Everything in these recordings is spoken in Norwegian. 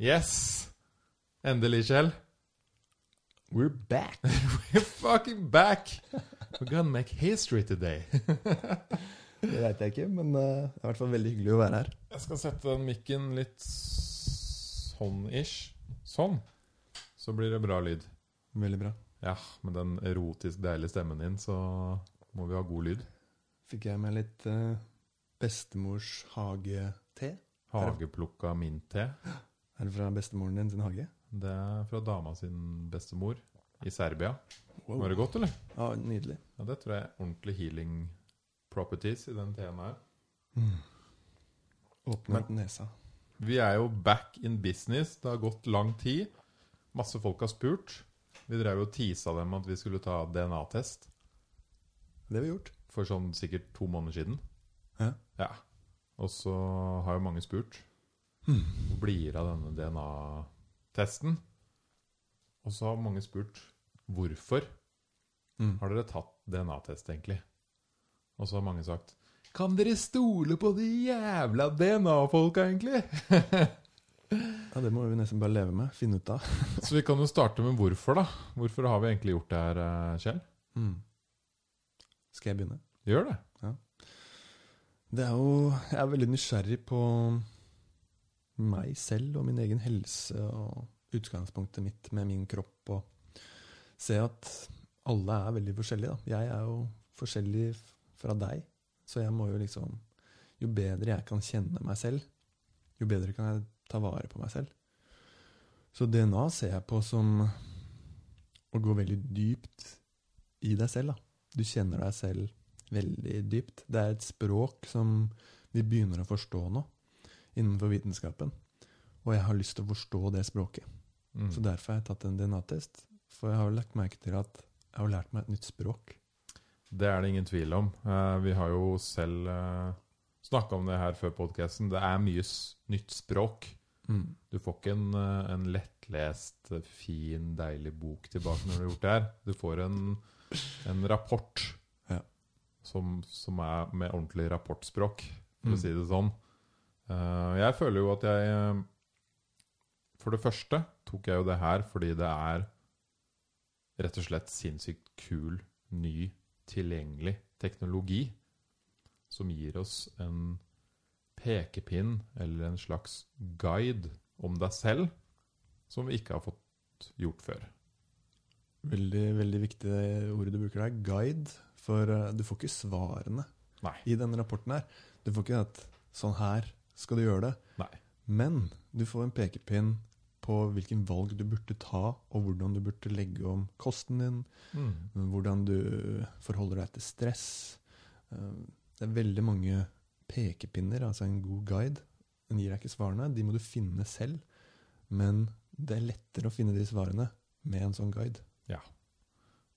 Yes! Endelig, Kjell. We're back! We're fucking back! We're gonna make history today. Det veit jeg ikke, men uh, det er i hvert fall veldig hyggelig å være her. Jeg skal sette den mikken litt sånn-ish. Sånn. Så blir det bra lyd. Veldig bra. Ja, med den erotisk deilige stemmen din, så må vi ha god lyd. Fikk jeg meg litt uh, bestemors hagete. Hageplukka mintte. Er det fra bestemoren din sin hage? Det er fra dama sin bestemor i Serbia. Wow. Var det godt, eller? Ja, Nydelig. Ja, Det tror jeg er ordentlig healing properties i den teen her. Åpne Men- opp nesa. Vi er jo back in business. Det har gått lang tid. Masse folk har spurt. Vi drev jo og tisa dem at vi skulle ta DNA-test Det har vi gjort. for sånn sikkert to måneder siden. Hæ? Ja. Og så har jo mange spurt. Hvor blir av denne DNA-testen? Og så har mange spurt hvorfor Mm. har dere tatt DNA-test, egentlig? Og så har mange sagt Kan dere stole på de jævla DNA-folka, egentlig? Ja, Det må vi nesten bare leve med. Finne ut av. Så vi kan jo starte med hvorfor, da. Hvorfor har vi egentlig gjort det her, eh, Kjell? Mm. Skal jeg begynne? Gjør det. Ja. Det er jo Jeg er veldig nysgjerrig på meg selv og min egen helse og utgangspunktet mitt med min kropp. Og se at alle er veldig forskjellige. Da. Jeg er jo forskjellig fra deg, så jeg må jo liksom Jo bedre jeg kan kjenne meg selv, jo bedre kan jeg ta vare på meg selv. Så DNA ser jeg på som å gå veldig dypt i deg selv. Da. Du kjenner deg selv veldig dypt. Det er et språk som vi begynner å forstå nå innenfor vitenskapen. Og jeg har lyst til å forstå det språket. Mm. Så derfor har jeg tatt en DNA-test. For jeg har lagt merke til at jeg har lært meg et nytt språk. Det er det ingen tvil om. Eh, vi har jo selv uh, snakka om det her før podkasten. Det er mye nytt språk. Mm. Du får ikke en, eh, en lettlest, eh, fin, deilig bok tilbake når du har gjort det her. Du får en, en rapport Ja. som, som er med ordentlig rapportspråk, for Mm. å si det sånn. Eh, jeg føler jo at jeg eh, For det første tok jeg jo det her fordi det er rett og slett sinnssykt kul, ny, tilgjengelig teknologi som gir oss en pekepinn eller en slags guide om deg selv som vi ikke har fått gjort før. Veldig, veldig viktig det ordet du bruker der. Guide. For eh, du får ikke svarene Nei. i denne rapporten her. Du får ikke at sånn her skal du gjøre det. Nei. Men du får en pekepinn på hvilken valg du burde ta, og hvordan du burde legge om kosten din, Mm. hvordan du forholder deg til stress. Eh, Det er veldig mange pekepinner, altså en god guide. Den gir deg ikke svarene, de må du finne selv. Men det er lettere å finne de svarene med en sånn guide. Ja.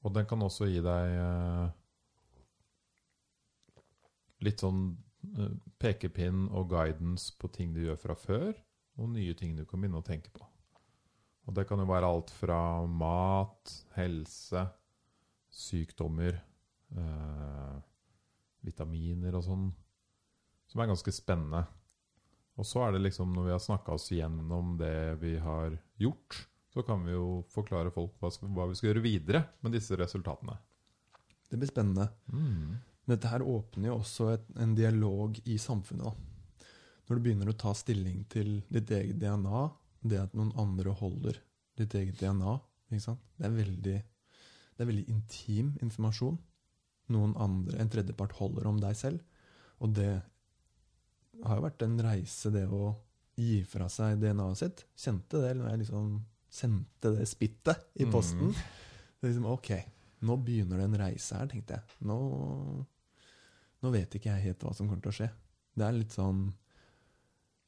Og den kan også gi deg eh, litt sånn pekepinn og guidance på ting du gjør fra før, og nye ting du kan begynne å tenke på. Og det kan jo være alt fra mat, helse, sykdommer, eh, vitaminer og sånn, som er ganske spennende. Og så er det liksom, når vi har snakka oss gjennom det vi har gjort, så kan vi jo forklare folk hva, hva vi skal gjøre videre med disse resultatene. Det blir spennende. Mm. Dette her åpner jo også et, en dialog i samfunnet. Da. Når du begynner å ta stilling til ditt eget DNA, det at noen andre holder ditt eget DNA? Det, er veldig, det er veldig intim informasjon. Noen andre, en tredjepart holder om deg selv. Og det har jo vært en reise, det å gi fra seg DNA-et sitt. Kjente det når jeg liksom sendte det spittet i posten. Mm. Det er liksom, ok, nå begynner det en reise her, tenkte jeg. Nå, nå vet ikke jeg helt hva som kommer til å skje. Det er litt sånn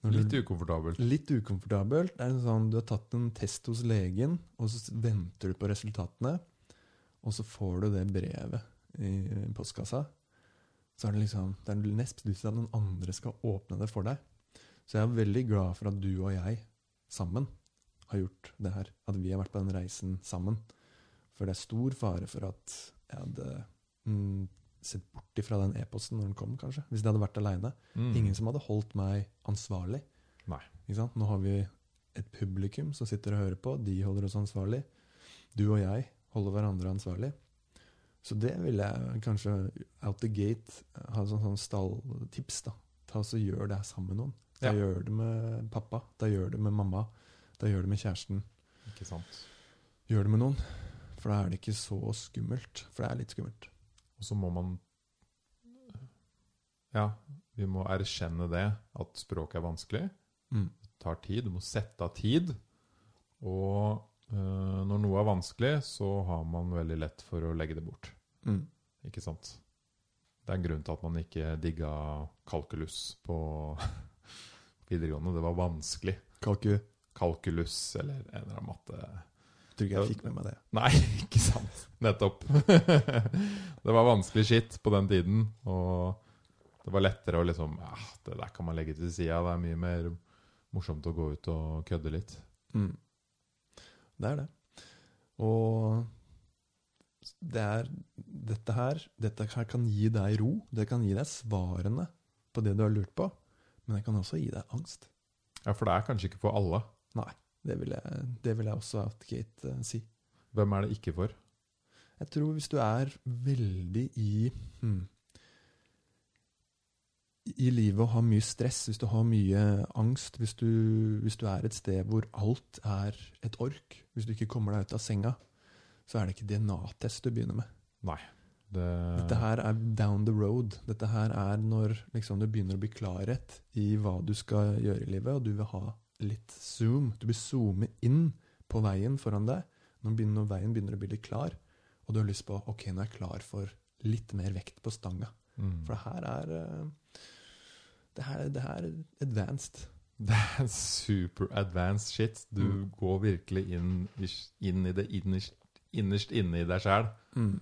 Litt ukomfortabelt. Litt ukomfortabelt. Det er sånn, du har tatt en test hos legen, og så venter du på resultatene. Og så får du det brevet i postkassa. Så er det liksom, det er nesten lyst til at noen andre skal åpne det for deg. Så jeg er veldig glad for at du og jeg sammen har gjort det her. At vi har vært på den reisen sammen. For det er stor fare for at jeg hadde mm, sett bort ifra den e-posten når den kom, kanskje. Hvis jeg hadde vært aleine. Mm. Ingen som hadde holdt meg ansvarlig. Nei. Ikke sant? Nå har vi et publikum som sitter og hører på. De holder oss ansvarlig. Du og jeg holder hverandre ansvarlig. Så det vil jeg kanskje out the gate ha sånn, sånn stalltips. da. Ta og Gjør det her sammen med noen. Da Ja. gjør det med pappa, da gjør det med mamma, da gjør det med kjæresten. Ikke sant? Gjør det med noen. For da er det ikke så skummelt. For det er litt skummelt. Og så må man Ja, vi må erkjenne det, at språk er vanskelig. Mm. Det tar tid. Du må sette av tid. Og øh, når noe er vanskelig, så har man veldig lett for å legge det bort. Mm. Ikke sant? Det er en grunn til at man ikke digga kalkulus på videregående. Det var vanskelig. Kalku. Kalkulus eller en eller annen matte Tror ikke jeg fikk med meg det. Nei, ikke sant. Nettopp. det var vanskelig skitt på den tiden, og det var lettere å liksom ja, Det der kan man legge til sida. Det er mye mer morsomt å gå ut og kødde litt. Mm. Det er det. Og det er dette her Dette her kan gi deg ro. Det kan gi deg svarene på det du har lurt på. Men det kan også gi deg angst. Ja, For det er kanskje ikke for alle. Nei. Det vil jeg, det vil jeg også at Kate uh, si. Hvem er det ikke for? Jeg tror hvis du er veldig i hmm, I livet og har mye stress, hvis du har mye angst, hvis du, hvis du er et sted hvor alt er et ork, hvis du ikke kommer deg ut av senga, så er det ikke DNA-test du begynner med. Nei. Det, Dette her er down the road. Dette her er når liksom, du begynner å bli klarhet i hva du skal gjøre i livet, og du vil ha litt zoom. Du vil zoome inn på veien foran deg når, når veien begynner å bli litt klar, og du har lyst på ok, nå er jeg klar for litt mer vekt på stanga. mm. For det her er eh, det her, det her er advanced. det er super advanced shit. Du Mm. går virkelig inn, inn i det innerst, innerst inne i deg sjæl. Mm.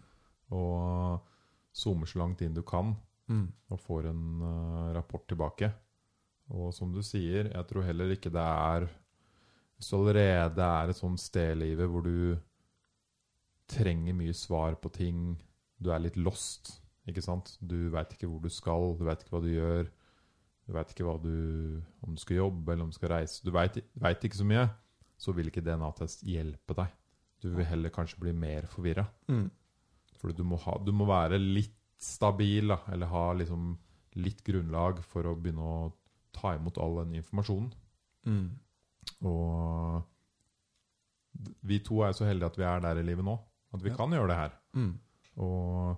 Og zoomer så langt inn du kan. Mm. og får en uh, rapport tilbake. Og som du sier, jeg tror heller ikke det er Hvis du allerede er et sånt sted i livet hvor du trenger mye svar på ting, du er litt lost, ikke sant? Du veit ikke hvor du skal, du veit ikke hva du gjør. Du veit ikke du, om du skal jobbe eller om du skal reise. Du veit ikke så mye. Så vil ikke DNA-test hjelpe deg. Du vil heller kanskje bli mer forvirra. Mm. Fordi du må, ha, du må være litt stabil, da, eller ha liksom litt grunnlag for å begynne å ta imot all den informasjonen. Mm. Og vi to er så heldige at vi er der i livet nå, at vi Ja. kan gjøre det her. Mm. Og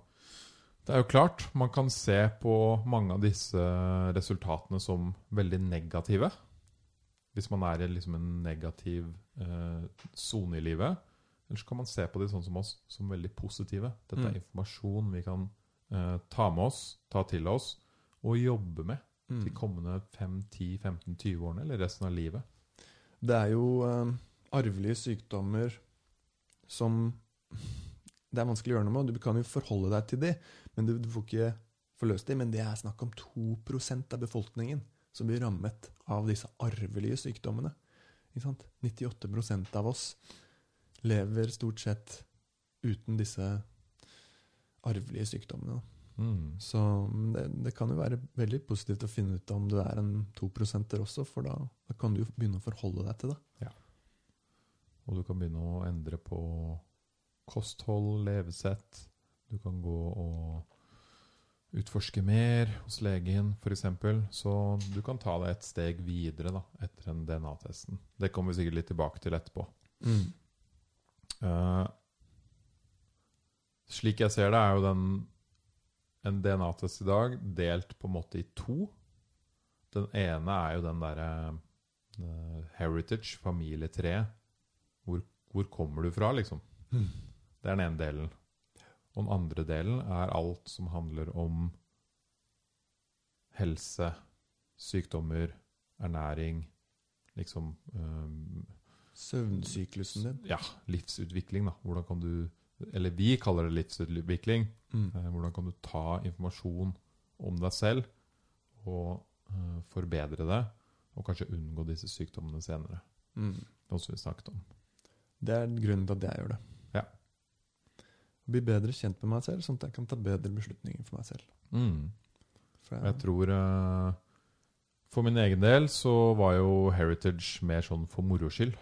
det er jo klart, man kan se på mange av disse resultatene som veldig negative. Hvis man er i liksom en negativ eh, i livet. Eller så kan man se på de sånn som oss som veldig positive. Dette er Mm. informasjon vi kan eh, ta med oss, ta til oss og jobbe med Mm. de kommende 5, 10, 15, 20 årene, eller resten av livet. Det er jo eh, arvelige sykdommer som Det er vanskelig å gjøre noe med. Du kan jo forholde deg til de, men du, du får ikke forløst de. Men det er snakk om 2% av befolkningen som blir rammet av disse arvelige sykdommene. Ikke sant? 98% av oss lever stort sett uten disse arvelige sykdommene. Mm. Så det, det kan jo være veldig positivt å finne ut om du er en 2% også, for da, da kan du jo begynne å forholde deg til det. Og du kan begynne å endre på kosthold, levesett. Du kan gå og utforske mer hos legen, f.eks. Så du kan ta det et steg videre da, etter den DNA-testen. Det kommer vi sikkert litt tilbake til etterpå. Eh, slik jeg ser det, er jo den en DNA-test i dag delt på en måte i to. Den ene er jo den derre uh, heritage, familietre. Hvor, hvor kommer du fra, liksom? Mm. Det er den ene delen. Og den andre delen er alt som handler om helse, sykdommer, ernæring, liksom um, Søvnsyklusen din. Ja, livsutvikling, da. Hvordan kan du Eller vi kaller det livsutvikling. Mm. Eh, Hvordan kan du ta informasjon om deg selv og eh, forbedre det, og kanskje unngå disse sykdommene senere. Mm. Noe som vi snakket om. Det er grunnen til at jeg gjør det. Ja. Bli bedre kjent med meg selv, sånn at jeg kan ta bedre beslutninger for meg selv. Mm. For Jeg tror eh, For min egen del så var jo heritage mer sånn for moro skyld.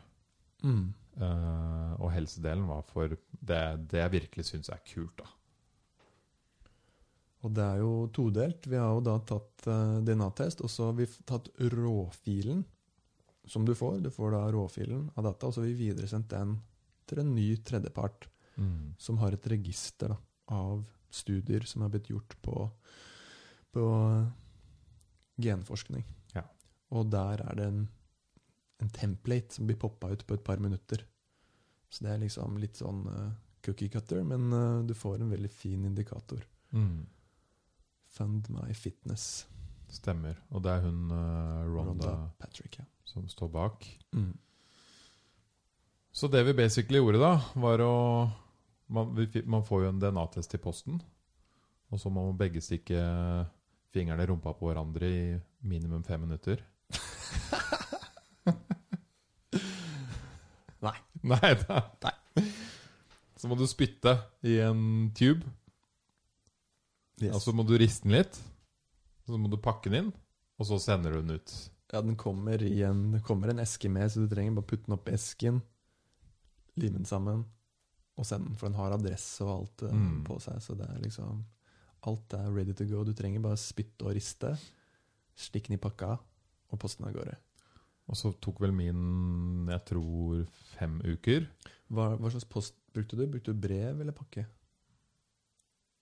Mm. Eh, og helsedelen var for det, det jeg virkelig syns er kult, da. Og det er jo todelt. Vi har jo da tatt uh, DNA-test, og så har vi tatt råfilen som du får. Du får da råfilen av data, og så har vi videresendt den til en ny tredjepart Mm. som har et register da, av studier som er blitt gjort på, på genforskning. Ja. Og der er det en, en template som blir poppa ut på et par minutter. Så det er liksom litt sånn uh, cookie cutter, men uh, du får en veldig fin indikator. Mm. Fund my fitness. Stemmer. Og det er hun uh, Ronda, Ronda Patrick, ja. som står bak. Mm. Så det vi basically gjorde da, var å Man, vi, man får jo en DNA-test i posten. Og så må begge stikke fingrene i rumpa på hverandre i minimum fem minutter. Nei. Nei. Så må du spytte i en tube. Yes. Og så må du riste den litt. Så må du pakke den inn, og så sender du den ut. ja, den kommer i en, det kommer en eske med, så du trenger bare putte den opp i esken, lime den sammen, og sende den, for den har adresse og alt eh, Mm. på seg. Så det er liksom Alt er ready to go. Du trenger bare spytte og riste, stikke den i pakka, og poste den av gårde. Og så tok vel min, jeg tror, fem uker. Hva, hva slags post brukte du? Brukte du brev eller pakke?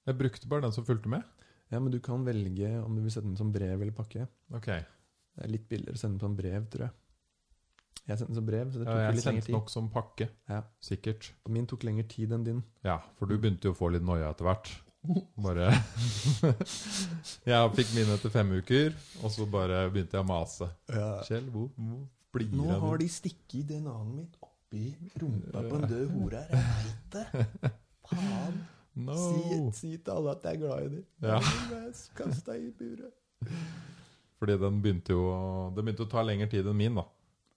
Jeg brukte bare den som fulgte med. Ja, men du kan velge om du vil sende den som brev eller pakke. Ok. Det er litt billigere å sende den som brev, tror jeg. Jeg sendte den som brev, så det tok Ja, jeg litt sendte tid. nok som pakke. Ja. Sikkert. Og min tok lengre tid enn din. Ja, for du begynte jo å få litt noia etter hvert. Bare Jeg fikk mine etter fem uker, og så bare begynte jeg å mase. Kjell, hvor, hvor blir Nå har de stikket DNA-en mitt oppi rumpa på en død hore her. Jeg veit det. Faen. No! Si, si til alle at jeg er glad i dem. Ja. Kast deg i buret. Fordi den begynte jo Det begynte å ta lengre tid enn min, da.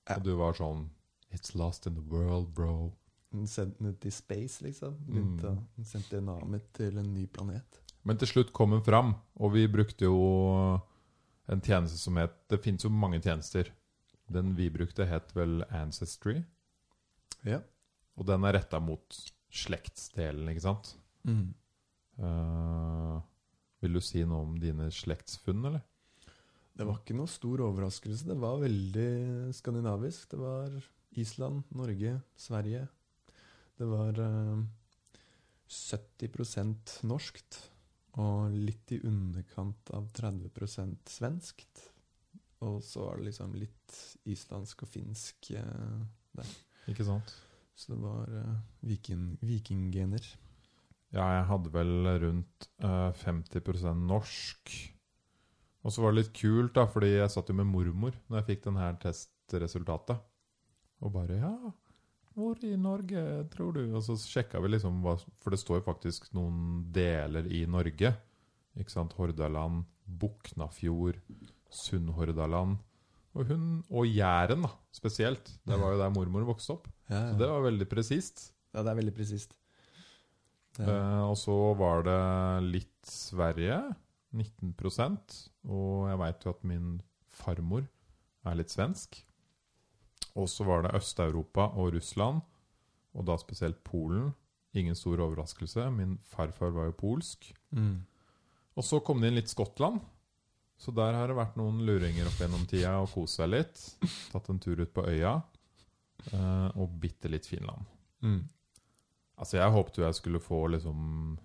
Ja. Og du var sånn It's lost in the world, bro. Den sendte den ut i space, liksom. Begynte, Mm. Den sendte DNA-et til en ny planet. Men til slutt kom den fram, og vi brukte jo en tjeneste som het Det fins jo mange tjenester. Den vi brukte, het vel Ancestry. Ja. Og den er retta mot slektsdelen, ikke sant? Mm. Uh, vil du si noe om dine slektsfunn, eller? Det var ikke noe stor overraskelse. Det var veldig skandinavisk. Det var Island, Norge, Sverige. Det var eh, 70% norskt og litt i underkant av 30% svenskt. Og så var det liksom litt islandsk og finsk eh, Ikke sant? Så det var eh, viking, vikinggener. Ja, jeg hadde vel rundt eh, 50% norsk. Og så var det litt kult, da, fordi jeg satt jo med mormor når jeg fikk den her testresultatet. Og bare Ja, hvor i Norge tror du? Og så sjekka vi liksom hva For det står jo faktisk noen deler i Norge. Ikke sant? Hordaland, Buknafjord, Sunnhordaland. Og hun Og Jæren, da, spesielt. Det var jo der mormor vokste opp. Ja, Så det var veldig presist. ja, det er veldig presist. Ja. Eh, og så var det litt Sverige, 19 Og jeg veit jo at min farmor er litt svensk. Og så var det Øst-Europa og Russland, og da spesielt Polen. Ingen stor overraskelse. Min farfar var jo polsk. Mm. Og så kom det inn litt Skottland. Så der har det vært noen luringer opp gjennom tida og kost seg litt. Tatt en tur ut på øya. eh, og bitte litt Finland. Mm. Altså, jeg håpte jo jeg skulle få liksom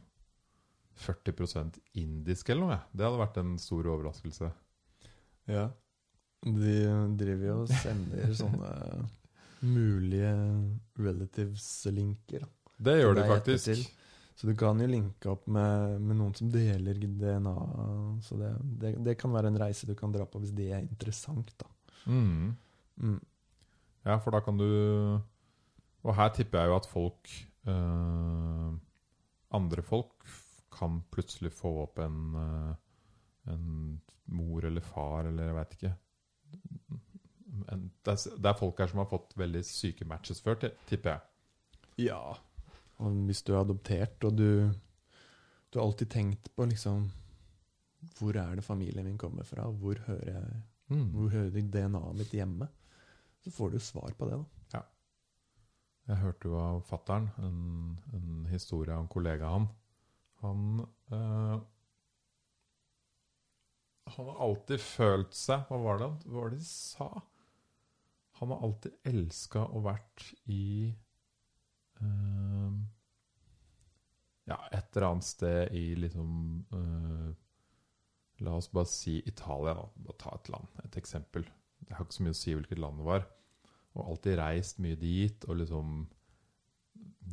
40 indisk eller noe. Det hadde vært en stor overraskelse. Ja. De driver jo og sender sånne mulige relatives-linker. Det gjør de faktisk. Ettertil. Så du kan jo linke opp med, med noen som deler DNA. Så det, det, det kan være en reise du kan dra på hvis det er interessant. da. Mm. Mm. Ja, for da kan du Og her tipper jeg jo at folk eh, Andre folk kan plutselig få opp en eh, En mor eller far eller jeg veit ikke. En, det, er, det er folk her som har fått veldig syke matches før, tipper jeg. Ja. Og hvis du er adoptert, og du Du har alltid tenkt på liksom Hvor er det familien min kommer fra? Hvor hører jeg Mm. Hvor hører DNA-et mitt hjemme? Så får du svar på det, da. Ja. Jeg hørte jo av fattern en, en historie av en kollega av han. Han eh, Han har alltid følt seg Hva var det, hva var det de sa? Han har alltid elska og vært i uh, Ja, et eller annet sted i liksom uh, La oss bare si Italia, da. Bare ta et land, et eksempel. Det har ikke så mye å si hvilket land det var. Og alltid reist mye dit og liksom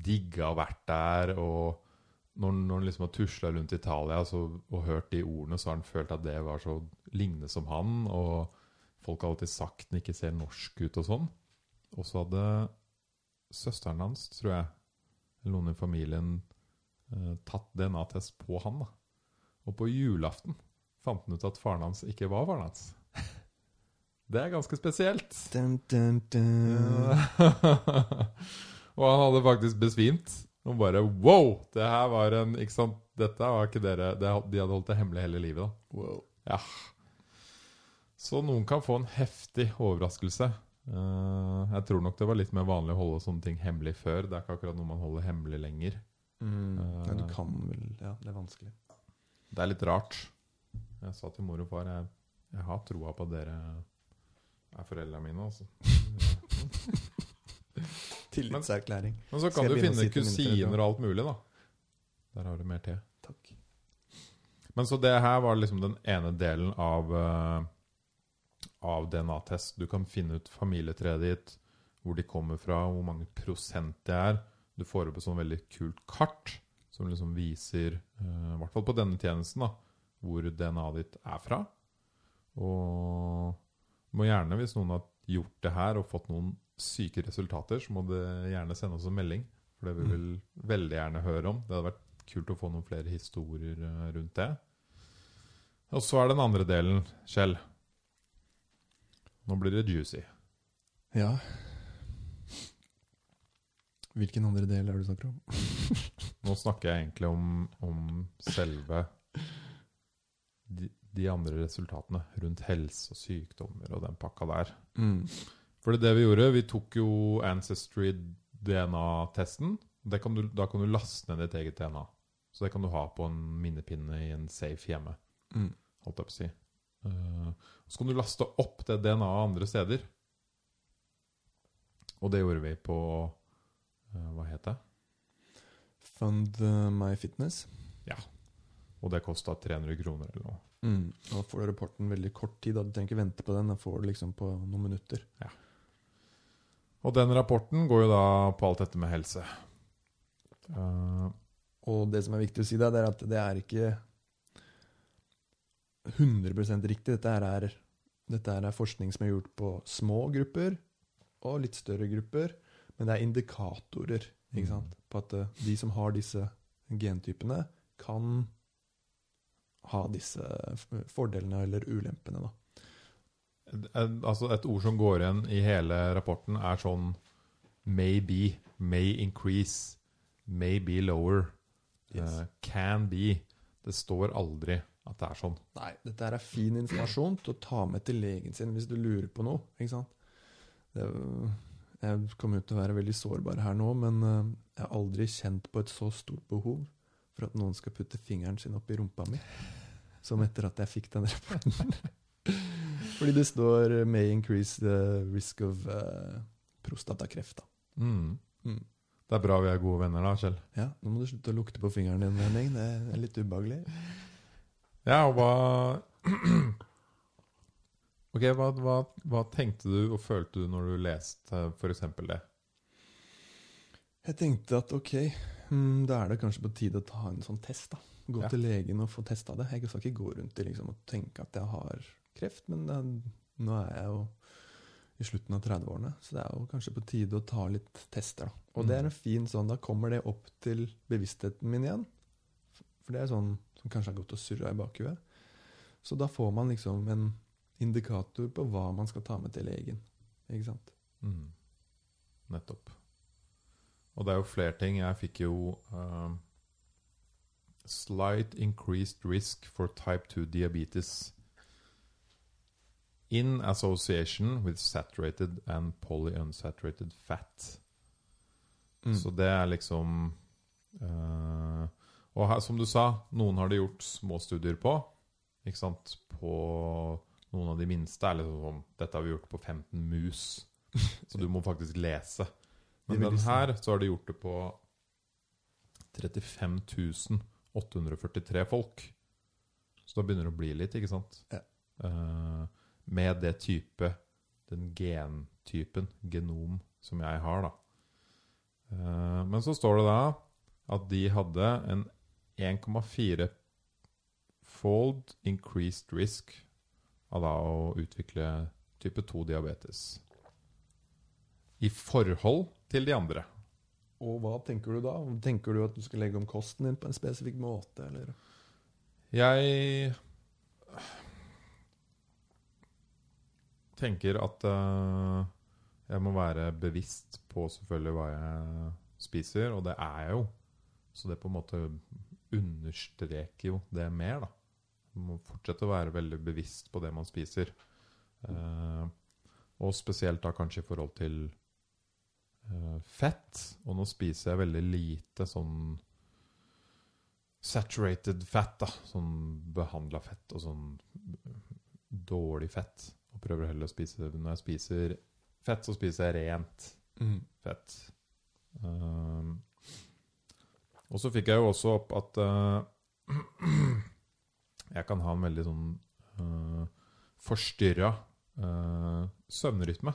digga og vært der. Og når, når han liksom har tusla rundt Italia så, og hørt de ordene, så har han følt at det var så lignende som han. Og folk har alltid sagt han ikke ser norsk ut og sånn. Og så hadde søsteren hans, tror jeg, eller noen i familien, eh, tatt DNA-test på han. da. Og på julaften fant han ut at faren hans ikke var faren hans. Det er ganske spesielt. Dun, dun, dun. og han hadde faktisk besvimt. Og bare wow! Det her var en Ikke sant? Dette var ikke dere De hadde holdt det hemmelig hele livet, da. Wow. Ja. Så noen kan få en heftig overraskelse. Uh, jeg tror nok det var litt mer vanlig å holde sånne ting hemmelig før. Det er ikke akkurat noe man holder hemmelig lenger. Mm. Uh, Ja, du kan vel Ja, det er vanskelig. Det er litt rart. Jeg sa til mor og far jeg, jeg har troa på at dere er foreldrene mine, altså. Tillitserklæring. Men så kan du finne kusiner og alt mulig, da. Der har du mer til. Takk. Men så det her var liksom den ene delen av, uh, av DNA-test. Du kan finne ut familietreet ditt, hvor de kommer fra, hvor mange prosent det er. Du får opp et sånn veldig kult kart som liksom viser, uh, i hvert fall på denne tjenesten, da, hvor DNA-et ditt er fra. Og må gjerne, hvis noen har gjort det her og fått noen syke resultater, så må det gjerne sende oss en melding. For det vil vi vel veldig gjerne høre om. Det hadde vært kult å få noen flere historier eh, rundt det. Og så er den andre delen, Kjell. Nå blir det juicy. Ja. Hvilken andre del er det du snakker om? Nå snakker jeg egentlig om, om selve de, de andre resultatene rundt helse og sykdommer og den pakka der. Mm. For det vi gjorde. Vi tok jo Ancestry DNA-testen. Da kan du laste ned ditt eget DNA. Så det kan du ha på en minnepinne i en safe hjemme. Mm. Holdt jeg på å si. Uh, så kan du laste opp det DNA-et andre steder. Og det gjorde vi på uh, Hva het det? Fund uh, My Fitness. Ja. Og det kosta 300 kroner eller noe. Mm. Da får du rapporten veldig kort tid. Da. Du trenger ikke vente på den. Da får du liksom på noen minutter. Og den rapporten går jo da på alt dette med helse. Uh, Og det som er viktig å si, da, det er at det er ikke 100 riktig. Dette er, dette er forskning som er gjort på små grupper og litt større grupper. Men det er indikatorer ikke Mm. sant? på at eh, de som har disse gentypene, kan ha disse fordelene eller ulempene. Da. Altså Et ord som går igjen i hele rapporten, er sånn may be, may increase, may be lower, Yes. uh, can be. Det står aldri at det er sånn. Nei, dette er fin informasjon til å ta med til legen sin hvis du lurer på noe. ikke sant? Det, jeg kommer ut til å være veldig sårbar her nå, men eh, jeg har aldri kjent på et så stort behov for at noen skal putte fingeren sin opp i rumpa mi, som etter at jeg fikk den rapporten. Fordi det står eh, 'may increase the risk of uh, prostatakreft'. Mm. Mm. Det er bra vi er gode venner, da, Kjell. Ja, Nå må du slutte å lukte på fingeren din, Henning. Det er litt ubehagelig. Ja, og hva Ok, hva, hva, hva tenkte du og følte du når du leste f.eks. det? Jeg tenkte at ok, mm, da er det kanskje på tide å ta en sånn test. da. Gå Ja. til legen og få testa det. Jeg skal ikke gå rundt i liksom, og tenke at jeg har kreft, men det, nå er jeg jo i slutten av 30-årene, så det er jo kanskje på tide å ta litt tester. da. Og det er en fin sånn, da kommer det opp til bevisstheten min igjen. For det er sånn som kanskje har gått og surra i bakhuet. Så da får man liksom en indikator på hva man skal ta med til legen. Ikke sant? Mm. Nettopp. Og det er jo flere ting. Jeg fikk jo uh, Slight increased risk for type 2 diabetes. In association with saturated and polyunsaturated fat. Mm. Så det er liksom uh, Og her, som du sa, noen har det gjort små studier på. Ikke sant? På noen av de minste er liksom sånn Dette har vi gjort på 15 mus. Så du må faktisk lese. Men den her så har de gjort det på 35 843 folk. Så da begynner det å bli litt, ikke sant? Ja. Eh, med det type Den gentypen, genom, som jeg har, da. Eh, men så står det da at de hadde en 1,4 fold increased risk av da å utvikle type 2-diabetes. I forhold til de andre. Og hva tenker du da? Tenker du at du skal legge om kosten din på en spesifikk måte, eller? Jeg tenker at uh, jeg må være bevisst på selvfølgelig hva jeg spiser, og det er jeg jo. Så det på en måte understreker jo det mer, da. Man må fortsette å være veldig bevisst på det man spiser. Uh, og spesielt da kanskje i forhold til uh, fett. Og nå spiser jeg veldig lite sånn saturated fett, da. Sånn behandla fett og sånn dårlig fett. Og prøver heller å spise Når jeg spiser fett, så spiser jeg rent Mm. fett. Um, og så fikk jeg jo også opp at uh, jeg kan ha en veldig sånn uh, forstyrra uh, søvnrytme.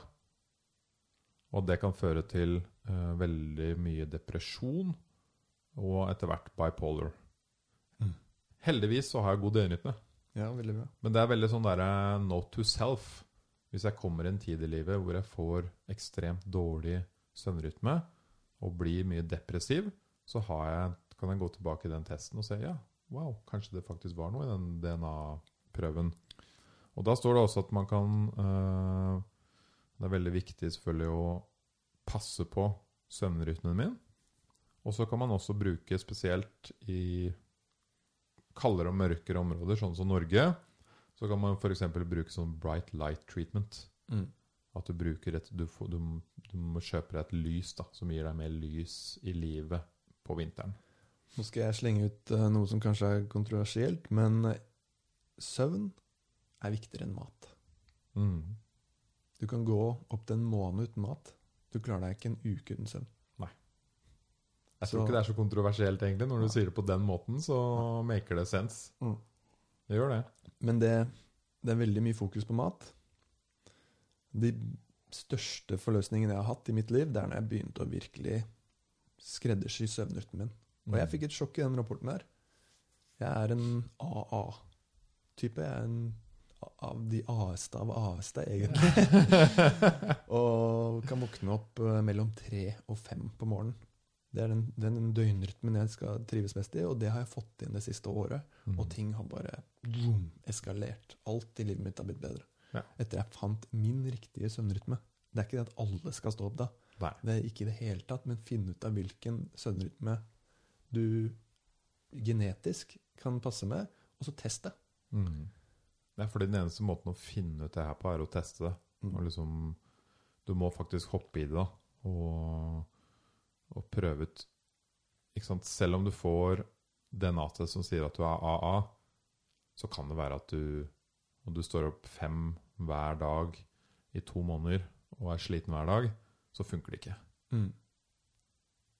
Og det kan føre til uh, veldig mye depresjon og etter hvert bipolar. Mm. Heldigvis så har jeg god døgnrytme. Ja, veldig bra. Men det er veldig sånn derre note to self. Hvis jeg kommer i en tid i livet hvor jeg får ekstremt dårlig søvnrytme og blir mye depressiv, så jeg, kan jeg gå tilbake i den testen og se ja, wow, kanskje det faktisk var noe i den DNA-prøven. Og da står det også at man kan øh, Det er veldig viktig selvfølgelig å passe på søvnrytmen min. Og så kan man også bruke spesielt i kaldere og mørkere områder, sånn som Norge, så kan man f.eks. bruke sånn bright light treatment. Mm. At du bruker et du, får, du, du må kjøpe deg et lys da, som gir deg mer lys i livet på vinteren. Nå skal jeg slenge ut uh, noe som kanskje er kontroversielt, men eh, søvn er viktigere enn mat. Mm. Du kan gå opp til en måned uten mat. Du klarer deg ikke en uke uten søvn. Jeg tror Så- ikke det er så kontroversielt, egentlig. Når du ja. sier det på den måten, så maker det sense. Mm. Det gjør det. Men det, det er veldig mye fokus på mat. De største forløsningene jeg har hatt i mitt liv, det er når jeg begynte å virkelig skreddersy søvnrytmen min. Og jeg fikk et sjokk i den rapporten her. Jeg er en AA-type. Jeg er en av de A-este av A-este, egentlig. og kan våkne opp eh, mellom tre og fem på morgenen. Det er den, den døgnrytmen jeg skal trives mest i, og det har jeg fått inn det siste året. Mm. Og ting har bare boom, eskalert. Alt i livet mitt har blitt bedre. Ja. Etter jeg fant min riktige søvnrytme. Det er ikke det at alle skal stå opp da. Nei. Det er ikke i det hele tatt, men finne ut av hvilken søvnrytme du genetisk kan passe med, og så test det. Mm. Det er fordi den eneste måten å finne ut det her på, er å teste det. Mm. Liksom, du må faktisk hoppe i det da, og, og prøve ut. Ikke sant? Selv om du får DNA-test som sier at du er AA, så kan det være at du, og du står opp fem hver dag i to måneder og er sliten hver dag, så funker det ikke. Mm.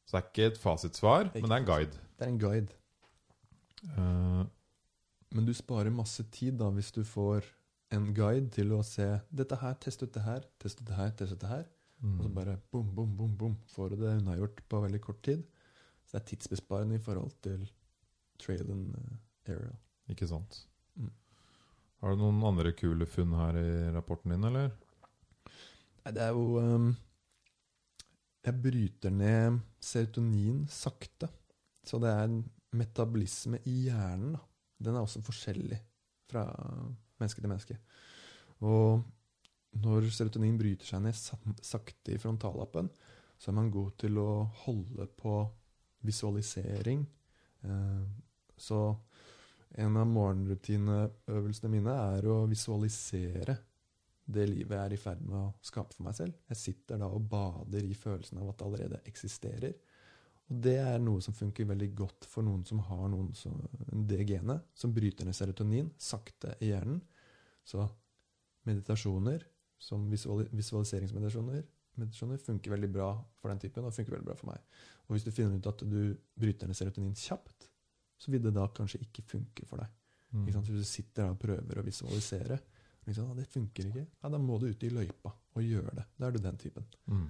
Så det er ikke et fasitsvar, men det er en guide. Det er en guide. Uh, Men du sparer masse tid da hvis du får en guide til å se dette her, test ut det her, test ut det her, test ut det her. Mm. Og så bare bom, bom, bom, bom, får du det unnagjort på veldig kort tid. Så det er tidsbesparende i forhold til trail and aerial. Ikke sant. Mm. Har du noen andre kule funn her i rapporten din, eller? Nei, det er jo um, Jeg bryter ned serotonin sakte. Så det er en metabolisme i hjernen. Da. Den er også forskjellig fra menneske til menneske. Og når serotonin bryter seg ned sakte i frontallappen, så er man god til å holde på visualisering. Eh, Så en av morgenrutineøvelsene mine er å visualisere det livet jeg er i ferd med å skape for meg selv. Jeg sitter da og bader i følelsen av at det allerede eksisterer. Og det er noe som funker veldig godt for noen som har noen som, det genet, som bryter ned serotonin sakte i hjernen. Så meditasjoner, som visual, visualiseringsmeditasjoner, funker veldig bra for den typen, og funker veldig bra for meg. Og hvis du finner ut at du bryter ned serotonin kjapt, så vil det da kanskje ikke funke for deg. Mm. Hvis du sitter der og prøver å visualisere, liksom, det funker ikke, ja, da må du ut i løypa og gjøre det. Da er du den typen. Mm.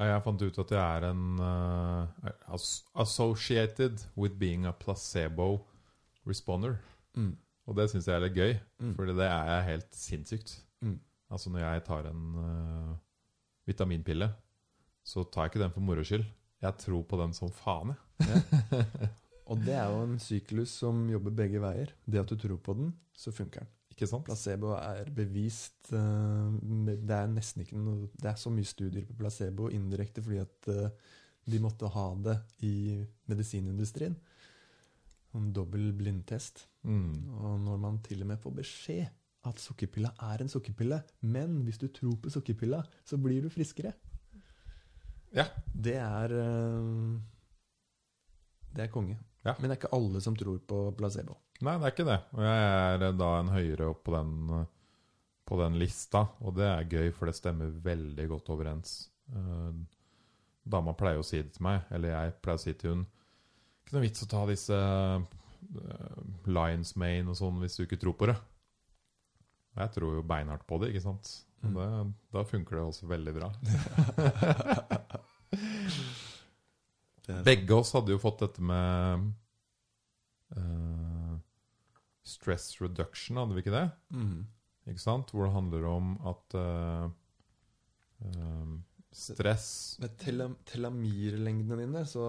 Jeg fant ut at jeg er en uh, associated with being a placebo responder. Mm. Og det syns jeg er litt gøy, Mm. for det er jeg helt sinnssykt. Mm. Altså når jeg tar en uh, vitaminpille, så tar jeg ikke den for moro skyld. Jeg tror på den som faen, jeg. Og det er jo en syklus som jobber begge veier. Det at du tror på den, så funker den. Ikke sant? Placebo er bevist uh, Det er nesten ikke noe Det er så mye studier på placebo indirekte fordi at uh, de måtte ha det i medisinindustrien. En dobbel blindtest. Mm. Og når man til og med får beskjed at sukkerpilla er en sukkerpille, men hvis du tror på sukkerpilla, så blir du friskere. Ja. Det er eh, Det er konge. Ja. Men det er ikke alle som tror på placebo. Nei, det er ikke det. Og jeg er eh, da en høyere opp på den, eh, på den lista, og det er gøy, for det stemmer veldig godt overens. Dama pleier å si det til meg, eller jeg pleier å si til hun Ikke noe vits å ta disse Lions Mane og sånn hvis du ikke tror på det. Og jeg tror jo beinhardt på det, ikke sant. Mm. det, da funker det også veldig bra. Begge oss hadde jo fått dette med uh, stress reduction, hadde vi ikke det? Mm. Ikke sant? Hvor det handler om at uh, uh, stress Med telam telamirlengdene dine, så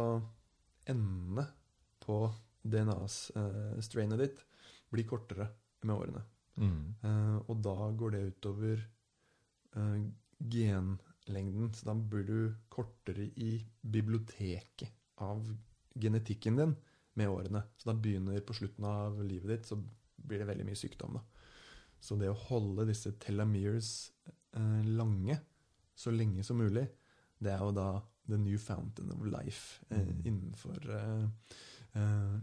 endene på DNA-strainet ditt blir kortere med årene. Mm, Eh, og da går det utover uh, genlengden. Så da blir du kortere i biblioteket av genetikken din med årene. Så da begynner på slutten av livet ditt, så blir det veldig mye sykdom. da. Så det å holde disse telomeres uh, lange så lenge som mulig, det er jo da the new fountain of life Mm. innenfor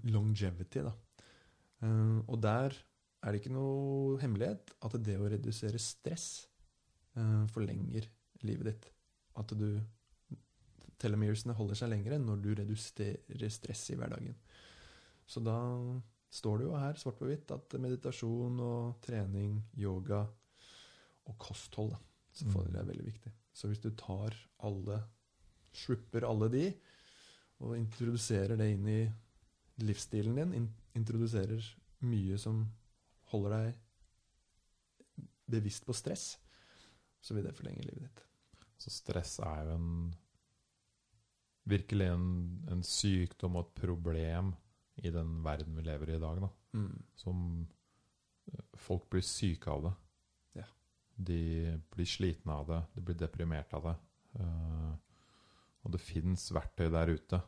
longevity. da. Og der er det ikke noe hemmelighet at det å redusere stress eh, forlenger livet ditt. At du Telomeresene holder seg lengre når du reduserer stress i hverdagen. Så da står det jo her svart på hvitt at meditasjon og trening, yoga og kosthold da, selvfølgelig er veldig viktig. Så hvis du tar alle, slupper alle de, og introduserer det inn i livsstilen din, introduserer mye som holder deg bevisst på stress, så vil det forlenge livet ditt. Så stress er jo en virkelig en, en sykdom og et problem i den verden vi lever i i dag. Da. Mm. Som eh, Folk blir syke av det. Ja. De blir slitne av det, de blir deprimert av det. Uh, og det fins verktøy der ute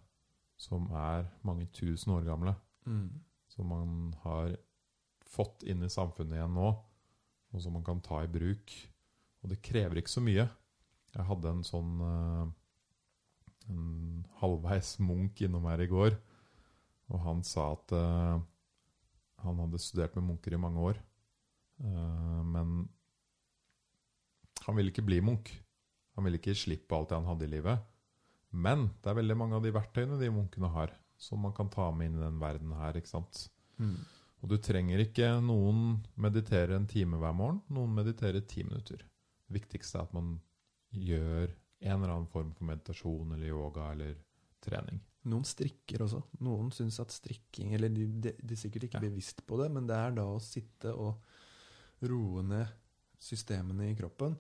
som er mange tusen år gamle, Mm. som man har fått inn i samfunnet igjen nå, og som man kan ta i bruk. Og det krever ikke så mye. Jeg hadde en sånn eh, en halvveis munk innom her i går, og han sa at uh, han hadde studert med munker i mange år, uh, men han ville ikke bli munk. Han ville ikke slippe alt det han hadde i livet. Men det er veldig mange av de verktøyene de munkene har, som man kan ta med inn i den verden her. ikke sant? Mm. Og du trenger ikke noen meditere en time hver morgen. Noen mediterer ti minutter. Det viktigste er at man gjør en eller annen form for meditasjon eller yoga eller trening. Noen strikker også. Noen syns at strikking Eller de, de, de er sikkert ikke Ja. bevisst på det, men det er da å sitte og roe ned systemene i kroppen.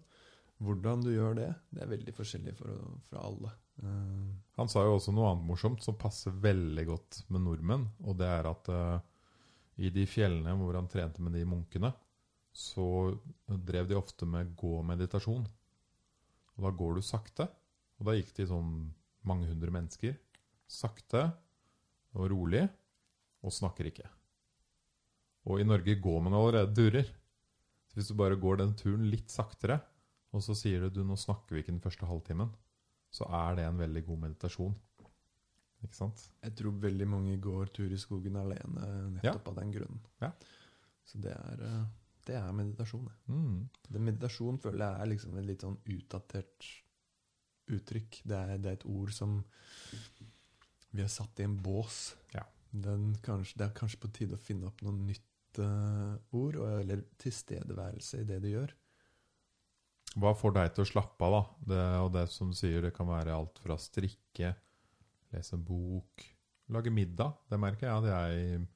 Hvordan du gjør det, det er veldig forskjellig for, fra alle. Uh, Han sa jo også noe annet morsomt som passer veldig godt med nordmenn, og det er at eh, i de fjellene hvor han trente med de munkene, så drev de ofte med gå-meditasjon. Og da går du sakte, og da gikk de sånn mange hundre mennesker. Sakte og rolig, og snakker ikke. Og i Norge går man allerede durer. Så hvis du bare går den turen litt saktere, og så sier du du nå snakker vi ikke den første halvtimen, så er det en veldig god meditasjon. Ikke sant? Jeg tror veldig mange går tur i skogen alene nettopp av den grunnen. Ja. Så det er, eh, det er meditasjon. Mm. Det meditasjon føler jeg er liksom et litt sånn utdatert uttrykk. Det er, det er et ord som vi har satt i en bås. Ja. Den kanskje, det er kanskje på tide å finne opp noe nytt uh, ord, eller tilstedeværelse i det du gjør. Hva får deg til å slappe av, da? Det, og det som du sier, det kan være alt fra strikke, lese en bok, lage middag. Det merker jeg at jeg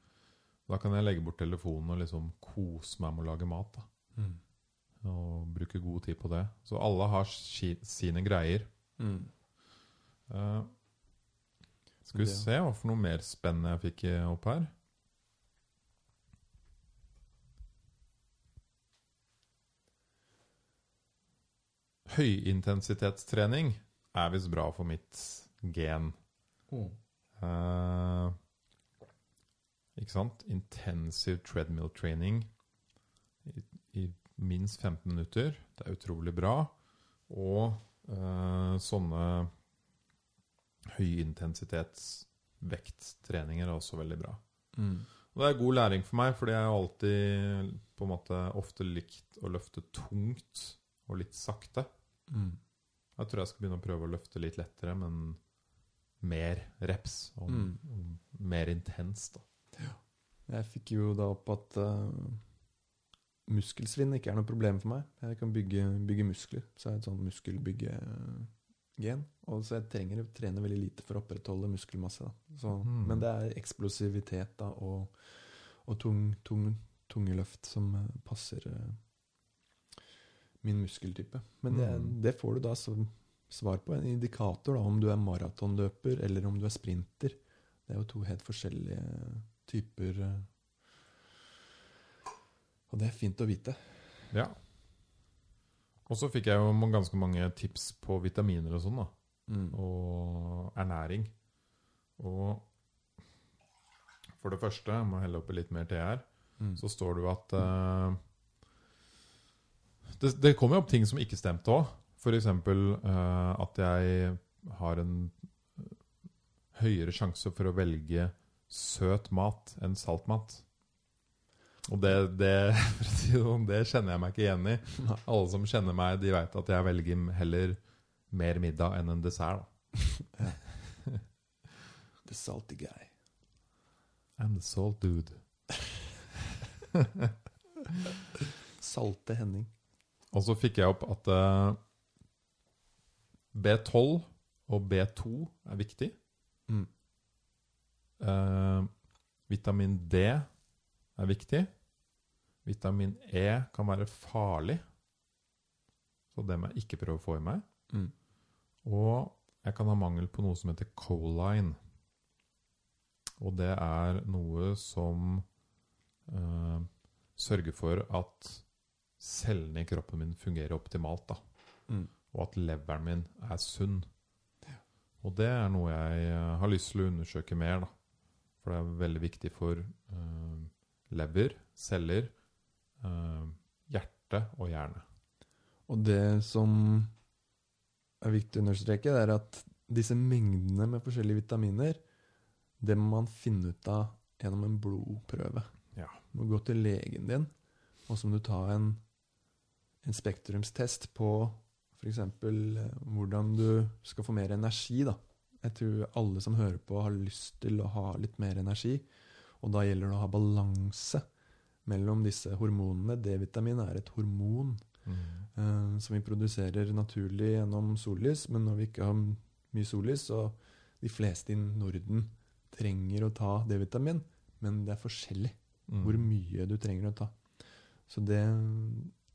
Da kan jeg legge bort telefonen og liksom kose meg med å lage mat. da. Og bruke god tid på det. Så alle har si, sine greier. Mm. Uh, skal vi se hva for noe mer spennende jeg fikk opp her. Høyintensitetstrening er visst bra for mitt gen. Eh, ikke sant? Intensive treadmill training i, i minst 15 minutter. Det er utrolig bra. Og uh, sånne høyintensitetsvekttreninger er også veldig bra. Mm. Og det er god læring for meg, fordi jeg har alltid på en måte ofte likt å løfte tungt og litt sakte. Mm. Jeg tror jeg skal begynne å prøve å løfte litt lettere, men mer reps og, Mm. mer intenst. da. Jeg fikk jo da opp at uh, muskelsvinn ikke er noe problem for meg. Jeg kan bygge, bygge muskler, så jeg er et sånn muskelbyggegen. Og så jeg trenger å trene veldig lite for å opprettholde muskelmasse. Så, mm. Men det er eksplosivitet da, og, og tung, tung, tunge løft som eh, passer uh, min muskeltype. Men det, Mhm. det får du da som svar på en indikator, da, om du er maratonløper eller om du er sprinter. Det er jo to helt forskjellige typer eh, Og det er fint å vite. Ja. Og så fikk jeg jo ganske mange tips på vitaminer og sånn, da. Og ernæring. Og for det første, jeg må helle oppi litt mer te her, Mm. så står det jo at uh, det, det kommer jo opp ting som ikke stemte òg. F.eks. Uh, at jeg har en høyere sjanse for å velge søt mat enn salt mat. Og det, det, sånn, det kjenner jeg meg ikke igjen i. Alle som kjenner meg, de vet at jeg velger heller mer middag enn en dessert. Da. The salty guy. I'm the salt dude. Salte Henning. Og så fikk jeg opp at eh, B12 og B2 er viktig. Mm. Eh, vitamin D er viktig. Vitamin E kan være farlig. Så det må jeg ikke prøve å få i meg. Mm. Og jeg kan ha mangel på noe som heter coline. Og det er noe som eh, sørger for at cellene i kroppen min fungerer optimalt. Mm. Og at leveren min er sunn. Og det er noe jeg eh, har lyst til å undersøke mer. da. For det er veldig viktig for uh, lever, celler, uh, hjerte og hjerne. Og det som er viktig å understreke, det er at disse mengdene med forskjellige vitaminer, det må man finne ut av gjennom en blodprøve. Ja. Du må gå til legen din, og så må du ta en, en spektrumstest på f.eks. hvordan du skal få mer energi. Da. Jeg tror alle som hører på, har lyst til å ha litt mer energi. Og da gjelder det å ha balanse mellom disse hormonene. D-vitamin er et hormon eh, som vi produserer naturlig gjennom sollys. Men når vi ikke har mye sollys, så de fleste i Norden trenger å ta D-vitamin. Men det er forskjellig Mm. hvor mye du trenger å ta. Så det,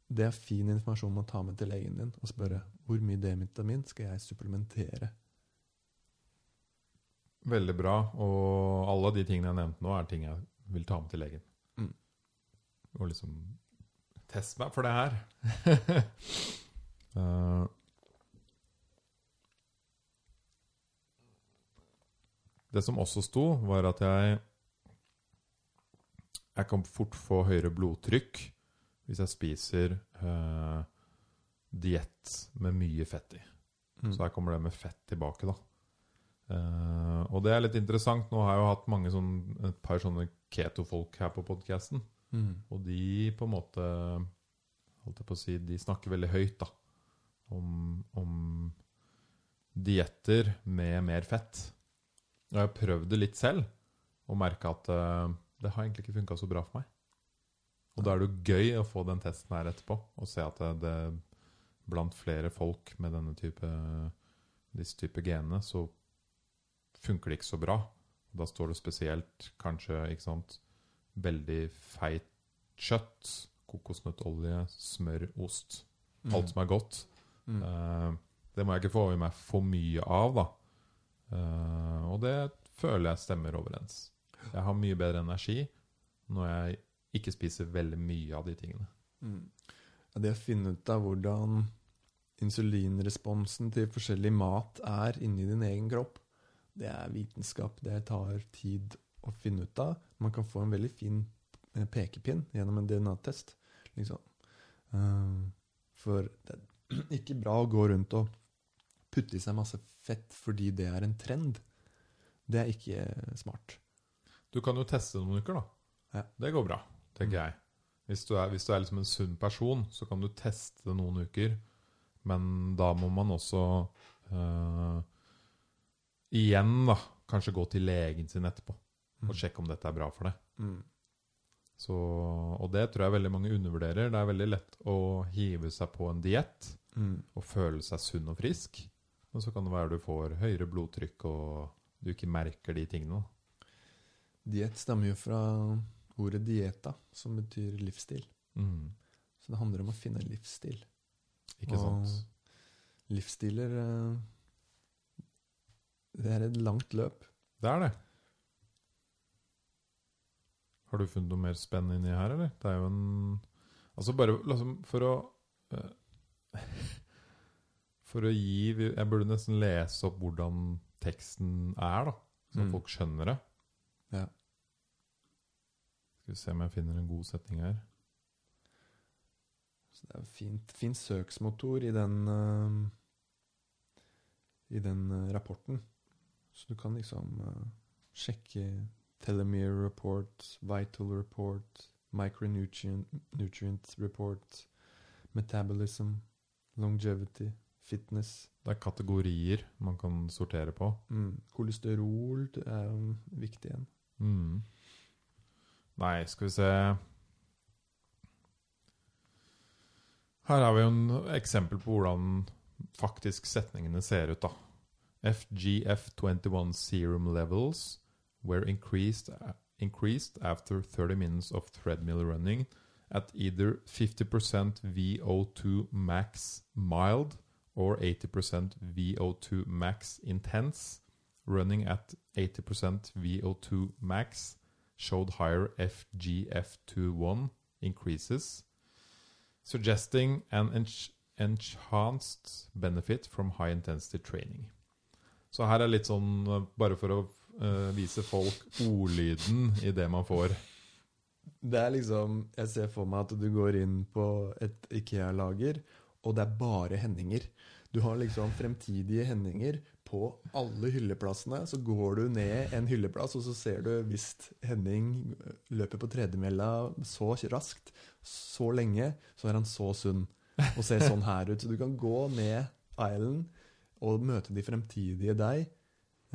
det er fin informasjon å ta med til legen din og spørre hvor mye D-vitamin skal jeg supplementere. Veldig bra. Og alle de tingene jeg nevnte nå, er ting jeg vil ta med til legen. Mm. Og liksom Test meg for det her. Eh, det som også sto, var at jeg Jeg kan fort få høyere blodtrykk hvis jeg spiser uh, diett med mye fett i. Mm. Så her kommer det med fett tilbake, da. Eh, og det er litt interessant. Nå har jeg jo hatt mange sånn, et par sånne keto-folk her på podkasten. Mm. Og de på en måte Holdt jeg på å si De snakker veldig høyt da om, om dietter med mer fett. Og jeg har prøvd det litt selv og merka at eh, det har egentlig ikke funka så bra for meg. Og da er det jo gøy å få den testen her etterpå og se at det, det blant flere folk med denne type, disse type genene, så funker det ikke så bra. Da står det spesielt kanskje ikke sant, veldig feit kjøtt, kokosnøttolje, smør, ost. Mm. Alt som er godt. Mm. Uh, det må jeg ikke få i meg for mye av, da. Uh, og det føler jeg stemmer overens. Jeg har mye bedre energi når jeg ikke spiser veldig mye av de tingene. Mm. Ja, det å finne ut av hvordan insulinresponsen til forskjellig mat er inni din egen kropp, det er vitenskap. Det tar tid å finne ut av. Man kan få en veldig fin eh, pekepinn gjennom en DNA-test. Liksom. Eh, For det er ikke bra å gå rundt og putte i seg masse fett fordi det er en trend. Det er ikke smart. Du kan jo teste noen uker, da. Ja. Det går bra, tenker Mm. jeg. Hvis du, er, hvis du er liksom en sunn person, så kan du teste det noen uker. Men da må man også eh, igjen da, kanskje gå til legen sin etterpå og sjekke om dette er bra for deg. Mm. Så, og det tror jeg veldig mange undervurderer. Det er veldig lett å hive seg på en diett Mm. og føle seg sunn og frisk. Men så kan det være du får høyere blodtrykk og du ikke merker de tingene. Diett stammer jo fra ordet dieta, som betyr livsstil. Mm. Så det handler om å finne livsstil. Ikke Og sant? Livsstiler eh, Det er et langt løp. Det er det. Har du funnet noe mer spennende inni her, eller? Det er jo en Altså, bare liksom for å eh, For å gi Jeg burde nesten lese opp hvordan teksten er, da. Så Mm. folk skjønner det. Skal vi se om jeg finner en god setning her. Så det er fint, fin søksmotor i den uh, I den eh, rapporten. Så du kan liksom uh, sjekke telomere report, vital report, micronutrient nutrient report, metabolism, longevity, fitness. Det er kategorier man kan sortere på. Mm. Kolesterol det er jo viktig en. Mm. Nei, skal vi se Her har vi jo en eksempel på hvordan faktisk setningene ser ut, da. FGF21 serum levels were increased, increased after 30 minutes of treadmill running at either 50% VO2 max mild or 80% VO2 max intense. Running at 80% VO2 max showed higher FGF21 increases, suggesting an enhanced benefit from high intensity training. Så her er litt sånn eh, bare for å uh, vise folk ordlyden i det man får. Det er liksom Jeg ser for meg at du går inn på et Ikea-lager, og det er bare hendinger. Du har liksom fremtidige hendinger på alle hylleplassene. Så går du ned en hylleplass, og så ser du hvis Henning løper på tredemølla så raskt, så lenge, så er han så sunn og ser sånn her ut. Så du kan gå ned island og møte de fremtidige deg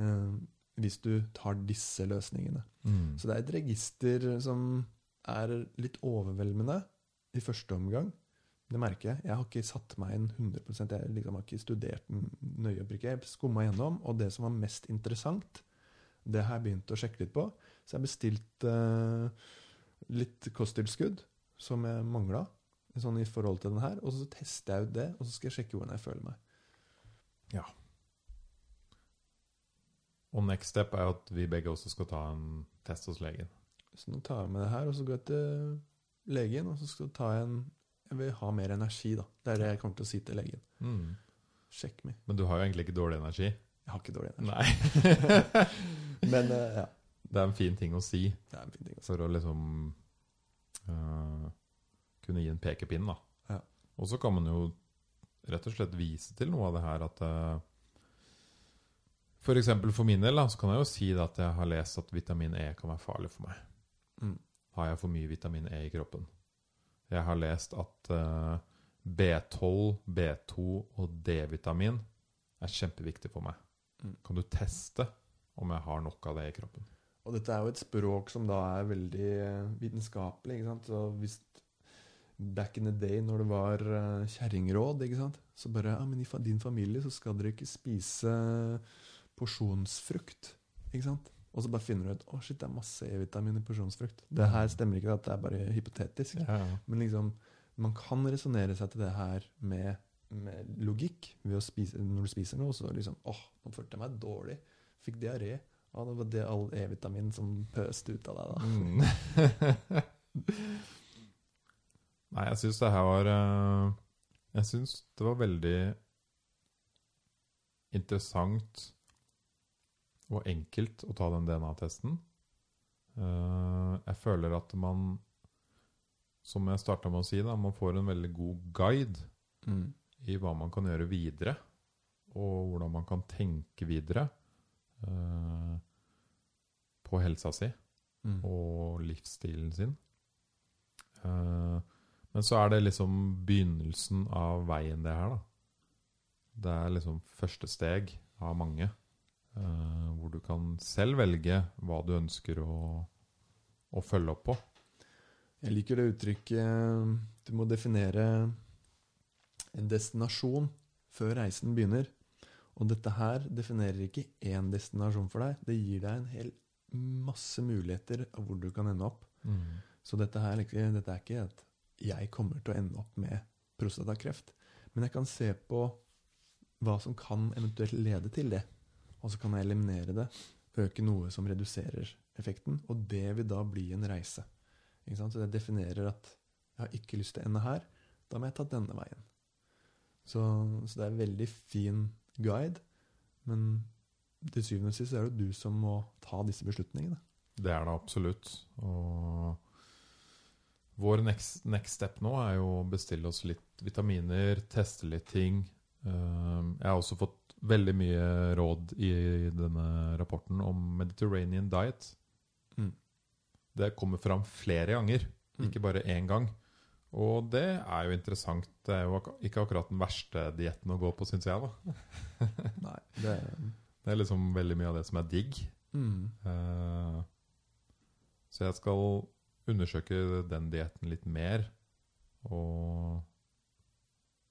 eh, hvis du tar disse løsningene. Mm. Så det er et register som er litt overveldende i første omgang. Det merker jeg. Jeg har ikke satt meg inn 100 Jeg liksom har ikke studert den nøye. Jeg skumma gjennom, og det som var mest interessant, det har jeg begynt å sjekke litt på. Så jeg bestilte uh, litt kosttilskudd som jeg mangla sånn i forhold til den her. Og så tester jeg ut det, og så skal jeg sjekke hvordan jeg føler meg. Ja. Og next step er at vi begge også skal ta en test hos legen. Så nå tar jeg med det her, og så går jeg til legen, og så skal jeg ta en Jeg vil ha mer energi, da. Det er det jeg kommer til å si til legen. Mm. Sjekk meg. Men du har jo egentlig ikke dårlig energi. Jeg har ikke dårlig energi. Nei. Men uh, ja, Det er en fin ting å si det er en fin ting. Altså. for å liksom uh, kunne gi en pekepinn. da. Ja. Og så kan man jo rett og slett vise til noe av det her at eh, For eksempel for min del da, så kan jeg jo si at jeg har lest at vitamin E kan være farlig for meg. Mm. Har jeg for mye vitamin E i kroppen? Jeg har lest at eh, B12, B2 og D-vitamin er kjempeviktig for meg. Mm. Kan du teste om jeg har nok av det i kroppen? Og dette er jo et språk som da er veldig eh, vitenskapelig. ikke sant? Så hvis back in the day når det var uh, kjerringråd, ikke sant? så bare ja, men i din familie så skal dere ikke spise porsjonsfrukt. ikke sant? Og så bare finner du ut å shit, det er masse E-vitamin i porsjonsfrukt. Det her stemmer ikke, at det er bare hypotetisk. Ja, ja. Men liksom, man kan resonnere seg til det her med, med logikk. Spise, når du spiser noe, så liksom åh, nå følte jeg meg dårlig. Fikk diaré. Ja, det var det all E-vitamin som pøste ut av deg, da. Mm. Nei, jeg syns det her var eh, Jeg syns det var veldig interessant og enkelt å ta den DNA-testen. Eh, jeg føler at man, som jeg starta med å si, da, man får en veldig god guide Mm. i hva man kan gjøre videre, og hvordan man kan tenke videre eh, på helsa si Mm. og livsstilen sin. Eh, men så er det liksom begynnelsen av veien, det her, da. Det er liksom første steg av mange. Eh, hvor du kan selv velge hva du ønsker å, å følge opp på. Jeg liker det uttrykket Du må definere en destinasjon før reisen begynner. Og dette her definerer ikke én destinasjon for deg. Det gir deg en hel masse muligheter av hvor du kan ende opp. Så dette, her, er dette er ikke at jeg kommer til å ende opp med prostatakreft. Men jeg kan se på hva som kan eventuelt lede til det. Og så kan jeg eliminere det, øke noe som reduserer effekten. Og det vil da bli en reise. Så jeg definerer at jeg har ikke lyst til å ende her. Da må jeg ta denne veien. Så, så det er en veldig fin guide. Men til syvende og sist er det du som må ta disse beslutningene. Det er det absolutt. Og vår next, next step nå er jo å bestille oss litt vitaminer, teste litt ting. Um, jeg har også fått veldig mye råd i denne rapporten om Mediterranean diet. Mm. Det kommer fram flere ganger, Mm. ikke bare én gang. Og det er jo interessant. Det er jo ikke akkurat den verste dietten å gå på, syns jeg. da. Nei, det Det er liksom veldig mye av det som er digg. mm. Eh, så jeg skal undersøke den dietten litt mer. Og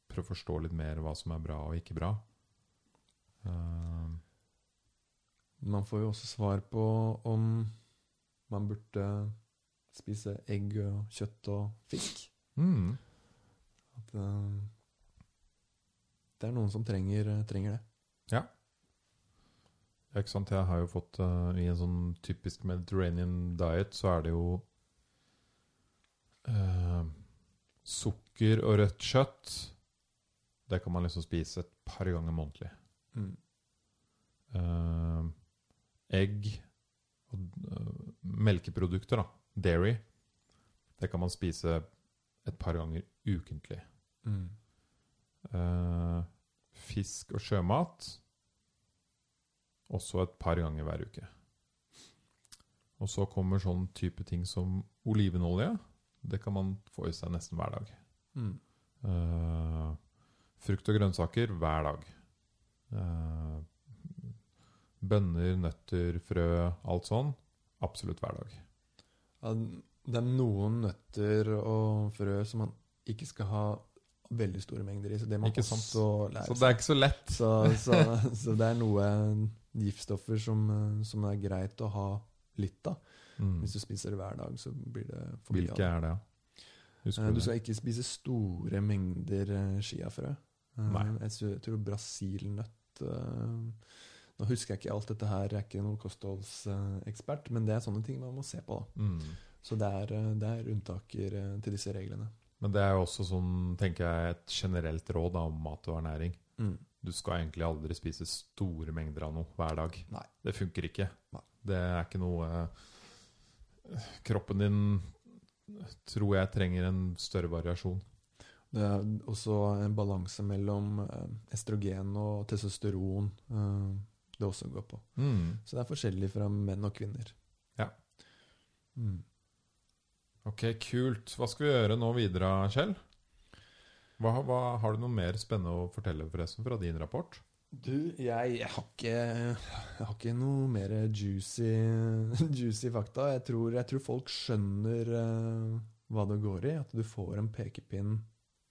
prøve å forstå litt mer hva som er bra og ikke bra. Eh, Man får jo også svar på om man burde spise egg og kjøtt og fisk. mm, At eh, det er noen som trenger, trenger det. ja, ikke sant. Jeg har jo fått uh, I en sånn typisk Mediterranean diet så er det jo uh, sukker og rødt kjøtt. Det kan man liksom spise et par ganger månedlig. Mm. Uh, egg og uh, melkeprodukter, da. Dairy. Det kan man spise et par ganger ukentlig. Mm. Uh, fisk og sjømat også et par ganger hver uke. Og så kommer sånn type ting som olivenolje. Det kan man få i seg nesten hver dag. Mm. Frukt og grønnsaker hver dag. Eh, bønner, nøtter, frø, alt sånn. Absolutt hver dag. Ja, det er noen nøtter og frø som man ikke skal ha veldig store mengder i. Så det må man Ikke også lære Så det er ikke så lett. Så, så, så det er noe giftstoffer som, som er greit å ha litt av. Mm. Hvis du spiser det hver dag, så blir det for mye Hvilke er det? Husker Eh, du det? skal ikke spise store mengder skiafrø. Eh, Nei. Jeg tror- brasilnøtt Nå husker jeg ikke alt dette her, jeg er ikke noen kostholdsekspert, men det er sånne ting man må se på. Mm. Så det er, eh, det er unntaker eh, til disse reglene. Men det er jo også sånn, tenker jeg, et generelt råd da, om mat og ernæring. Mm. Du skal egentlig aldri spise store mengder av noe hver dag. Nei. Det funker ikke. Nei. Det er ikke noe eh, Kroppen din tror jeg trenger en større variasjon. Det er også en balanse mellom eh, estrogen og testosteron eh, det også går på. Mm. Så det er forskjellig fra menn og kvinner. Ja. Mm. Ok, kult. Hva skal vi gjøre nå videre, Kjell? Hva, hva, har du noe mer spennende å fortelle forresten fra din rapport? Du, jeg, jeg, har ikke, jeg har ikke noe mer juicy, juicy fakta. Jeg tror, jeg tror folk skjønner uh, hva det går i. At du får en pekepinn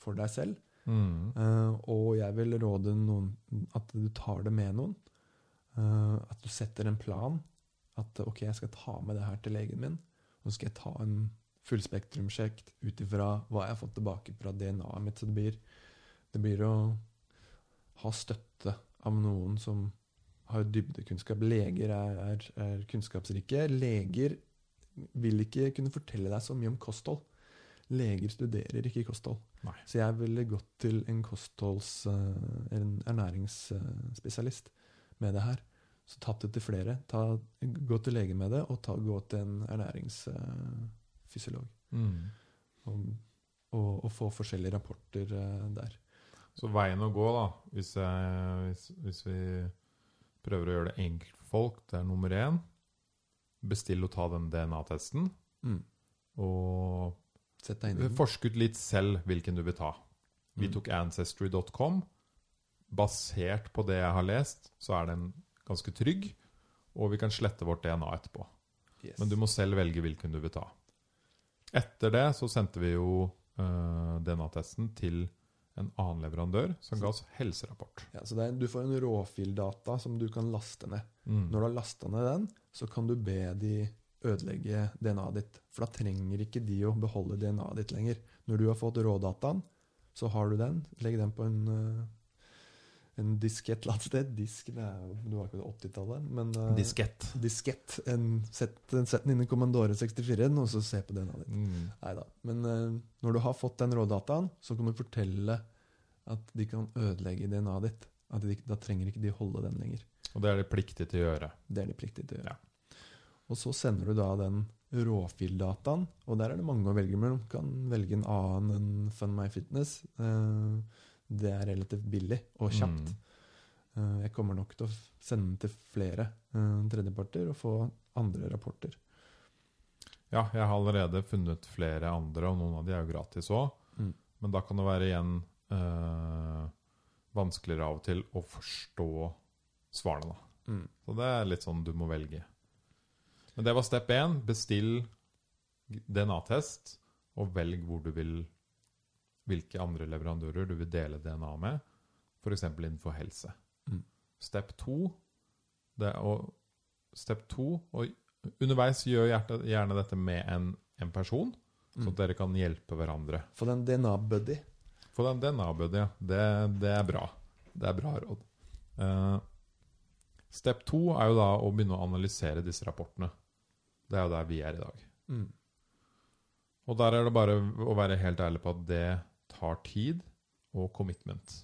for deg selv. Mm. Eh, og jeg vil råde noen at du tar det med noen. Eh, at du setter en plan. At ok, jeg skal ta med det her til legen min. Og så skal jeg ta en fullspektrumsjekk ut ifra hva jeg har fått tilbake fra DNA-et mitt. Så det blir, det blir å ha støtte av noen som har dybdekunnskap. Leger er, er, er kunnskapsrike. Leger vil ikke kunne fortelle deg så mye om kosthold. Leger studerer ikke kosthold. Nei. Så jeg ville gått til en kostholds- eller en ernæringsspesialist med det her. Så tatt det til flere. Ta, gå til lege med det, og ta, gå til en ernæringsfysiolog. Mm. Og, og, og få forskjellige rapporter eh, der. Så veien å gå, da, hvis, jeg, hvis, hvis vi prøver å gjøre det enkelt for folk, det er nummer én Bestill og ta den DNA-testen. Mm. Og Sett deg inn i den. forsk ut litt selv hvilken du vil ta. Vi tok ancestry.com. Basert på det jeg har lest, så er den ganske trygg, og vi kan slette vårt DNA etterpå. Yes. Men du må selv velge hvilken du vil ta. Etter det så sendte vi jo uh, DNA-testen til en annen leverandør som ga oss helserapport. ja, så er, du får en råfildata som du kan laste ned. Mm. Når du har lasta ned den, så kan du be de ødelegge DNA-et ditt. For da trenger ikke de å beholde DNA-et ditt lenger. Når du har fått rådataen, så har du den. Legg den på en, eh, en diskett et eller annet sted. Disk, det er jo Du var ikke det 80-tallet, men uh, Diskett. Diskett. En, sett, sett den inn i Commandore 64-en, og så se på DNA-et ditt. Mm. Neida. Men uh, når du har fått den rådataen, så kan du fortelle at de kan ødelegge DNA-et ditt. De, da trenger ikke de holde den lenger. Og det er de pliktige til å gjøre. Det er de pliktige til å gjøre. Og så sender du da den råfil-dataen, og der er det mange å velge mellom. Du kan velge en annen enn FunMyFitness. Fitness. Det er relativt billig og kjapt. Mm. Eh, Jeg kommer nok til å sende den til flere eh, tredjeparter og få andre rapporter. Ja, jeg har allerede funnet flere andre, og noen av de er jo gratis òg. Mm. Men da kan det være igjen øh, vanskeligere av og til å forstå svarene, da. Mm. Så det er litt sånn du må velge. Men det var step én. Bestill DNA-test, og velg hvor du vil hvilke andre leverandører du vil dele DNA med, f.eks. innenfor helse. Mm. Step to det å, Step to og Underveis gjør gjerne, dette med en, en person, så Mm. at dere kan hjelpe hverandre. Få den DNA-buddy. Få den DNA-buddy, ja. Det, det er bra. Det er bra råd. Uh, step to er jo da å begynne å analysere disse rapportene. Det er jo der vi er i dag. Mm. Og der er det bare å være helt ærlig på at det tar tid og commitment.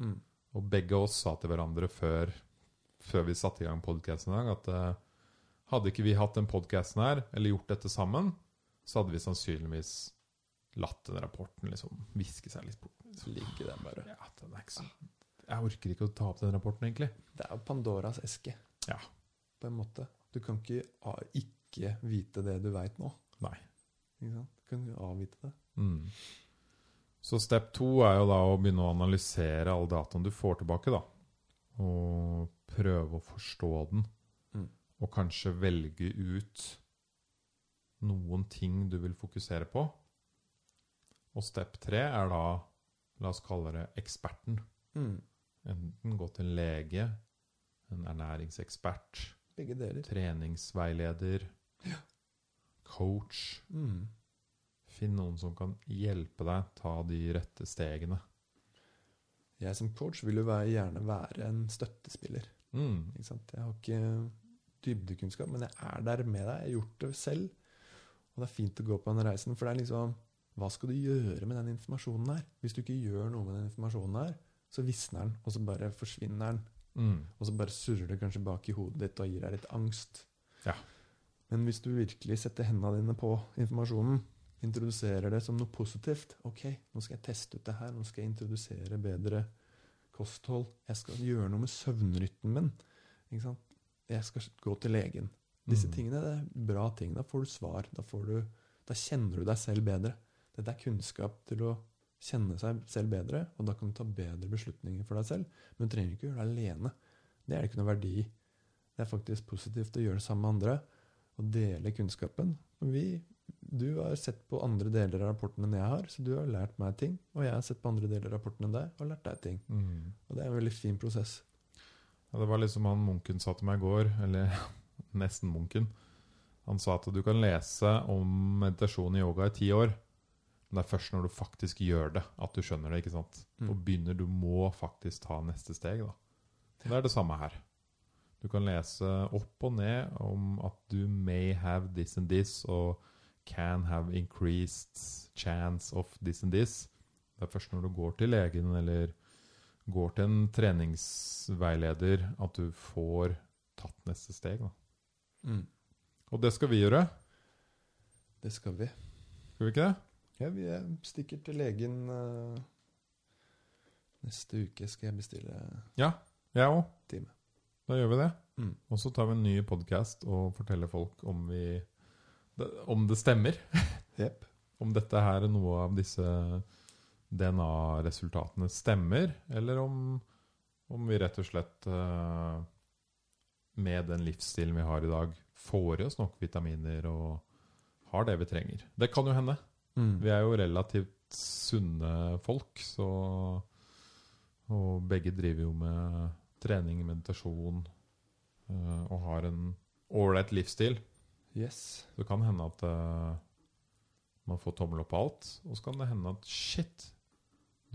Mm. Og begge oss sa til hverandre før, før vi satte i gang podkasten i dag, at uh, hadde ikke vi hatt den podkasten her, eller gjort dette sammen, så hadde vi sannsynligvis latt den rapporten liksom viske seg litt bort. Liksom. Ligge den bare. Ja, den er ikke så Jeg orker ikke å ta opp den rapporten, egentlig. Det er jo Pandoras eske, Ja. på en måte. Du kan ikke a- ikke vite det du veit nå. Nei. Ikke sant? Du kan avvite det. Mm. Så step to er jo da å begynne å analysere all dataen du får tilbake, da. Og prøve å forstå den. Mm. Og kanskje velge ut noen ting du vil fokusere på. Og step tre er da, la oss kalle det eksperten. Mm. Enten gå til en lege, en ernæringsekspert, treningsveileder, coach. Mm. Finn noen som kan hjelpe deg ta de rette stegene. Jeg som coach vil jo være, gjerne være en støttespiller. Mm. Jeg har ikke dybdekunnskap, men jeg er der med deg. Jeg har gjort det selv. Og det er fint å gå på den reisen, for det er liksom Hva skal du gjøre med den informasjonen her? Hvis du ikke gjør noe med den informasjonen her, så visner den, og så bare forsvinner den. Mm. Og så bare surrer det kanskje bak i hodet ditt og gir deg litt angst. Ja. Men hvis du virkelig setter hendene dine på informasjonen, introduserer det som noe positivt. Ok, nå skal jeg teste ut det her. Nå skal jeg introdusere bedre kosthold. Jeg skal gjøre noe med søvnrytmen min. Jeg skal gå til legen. Disse Mm. tingene det er bra ting. Da får du svar. Da, får du, da kjenner du deg selv bedre. Dette er kunnskap til å kjenne seg selv bedre, og da kan du ta bedre beslutninger for deg selv. Men du trenger ikke å gjøre det alene. Det er det ikke noe verdi. Det er faktisk positivt å gjøre det sammen med andre og dele kunnskapen. Vi, du har sett på andre deler av rapporten enn jeg har, så du har lært meg ting. Og jeg har sett på andre deler av rapporten enn deg og lært deg ting. Mm. Og det er en veldig fin prosess. Ja, det var liksom han munken sa til meg i går, eller nesten munken. Han sa at du kan lese om meditasjon i yoga i ti år, men det er først når du faktisk gjør det, at du skjønner det. ikke sant? Mm. Og begynner, du må faktisk ta neste steg. da. Det er det samme her. Du kan lese opp og ned om at du may have this and this, og can have increased chance of this and this. Det er først når du går til legen eller går til en treningsveileder at du får tatt neste steg. Mm. Og det skal vi gjøre, Det skal vi. skal vi ikke det? Ja, vi stikker til legen uh, Neste uke skal jeg bestille Jeg òg. time. Da gjør vi det. Mm. Og så tar vi en ny podkast og forteller folk om vi Om det stemmer. Yep. Om dette her er noe av disse DNA-resultatene stemmer, eller om, om vi rett og slett eh, med den livsstilen vi har i dag, får i oss nok vitaminer og har det vi trenger. Det kan jo hende. Mm. Vi er jo relativt sunne folk, så Og begge driver jo med trening, meditasjon uh, og har en ålreit livsstil. Yes. Så det hende at uh, man får tommel opp på alt. Og så kan det hende at shit,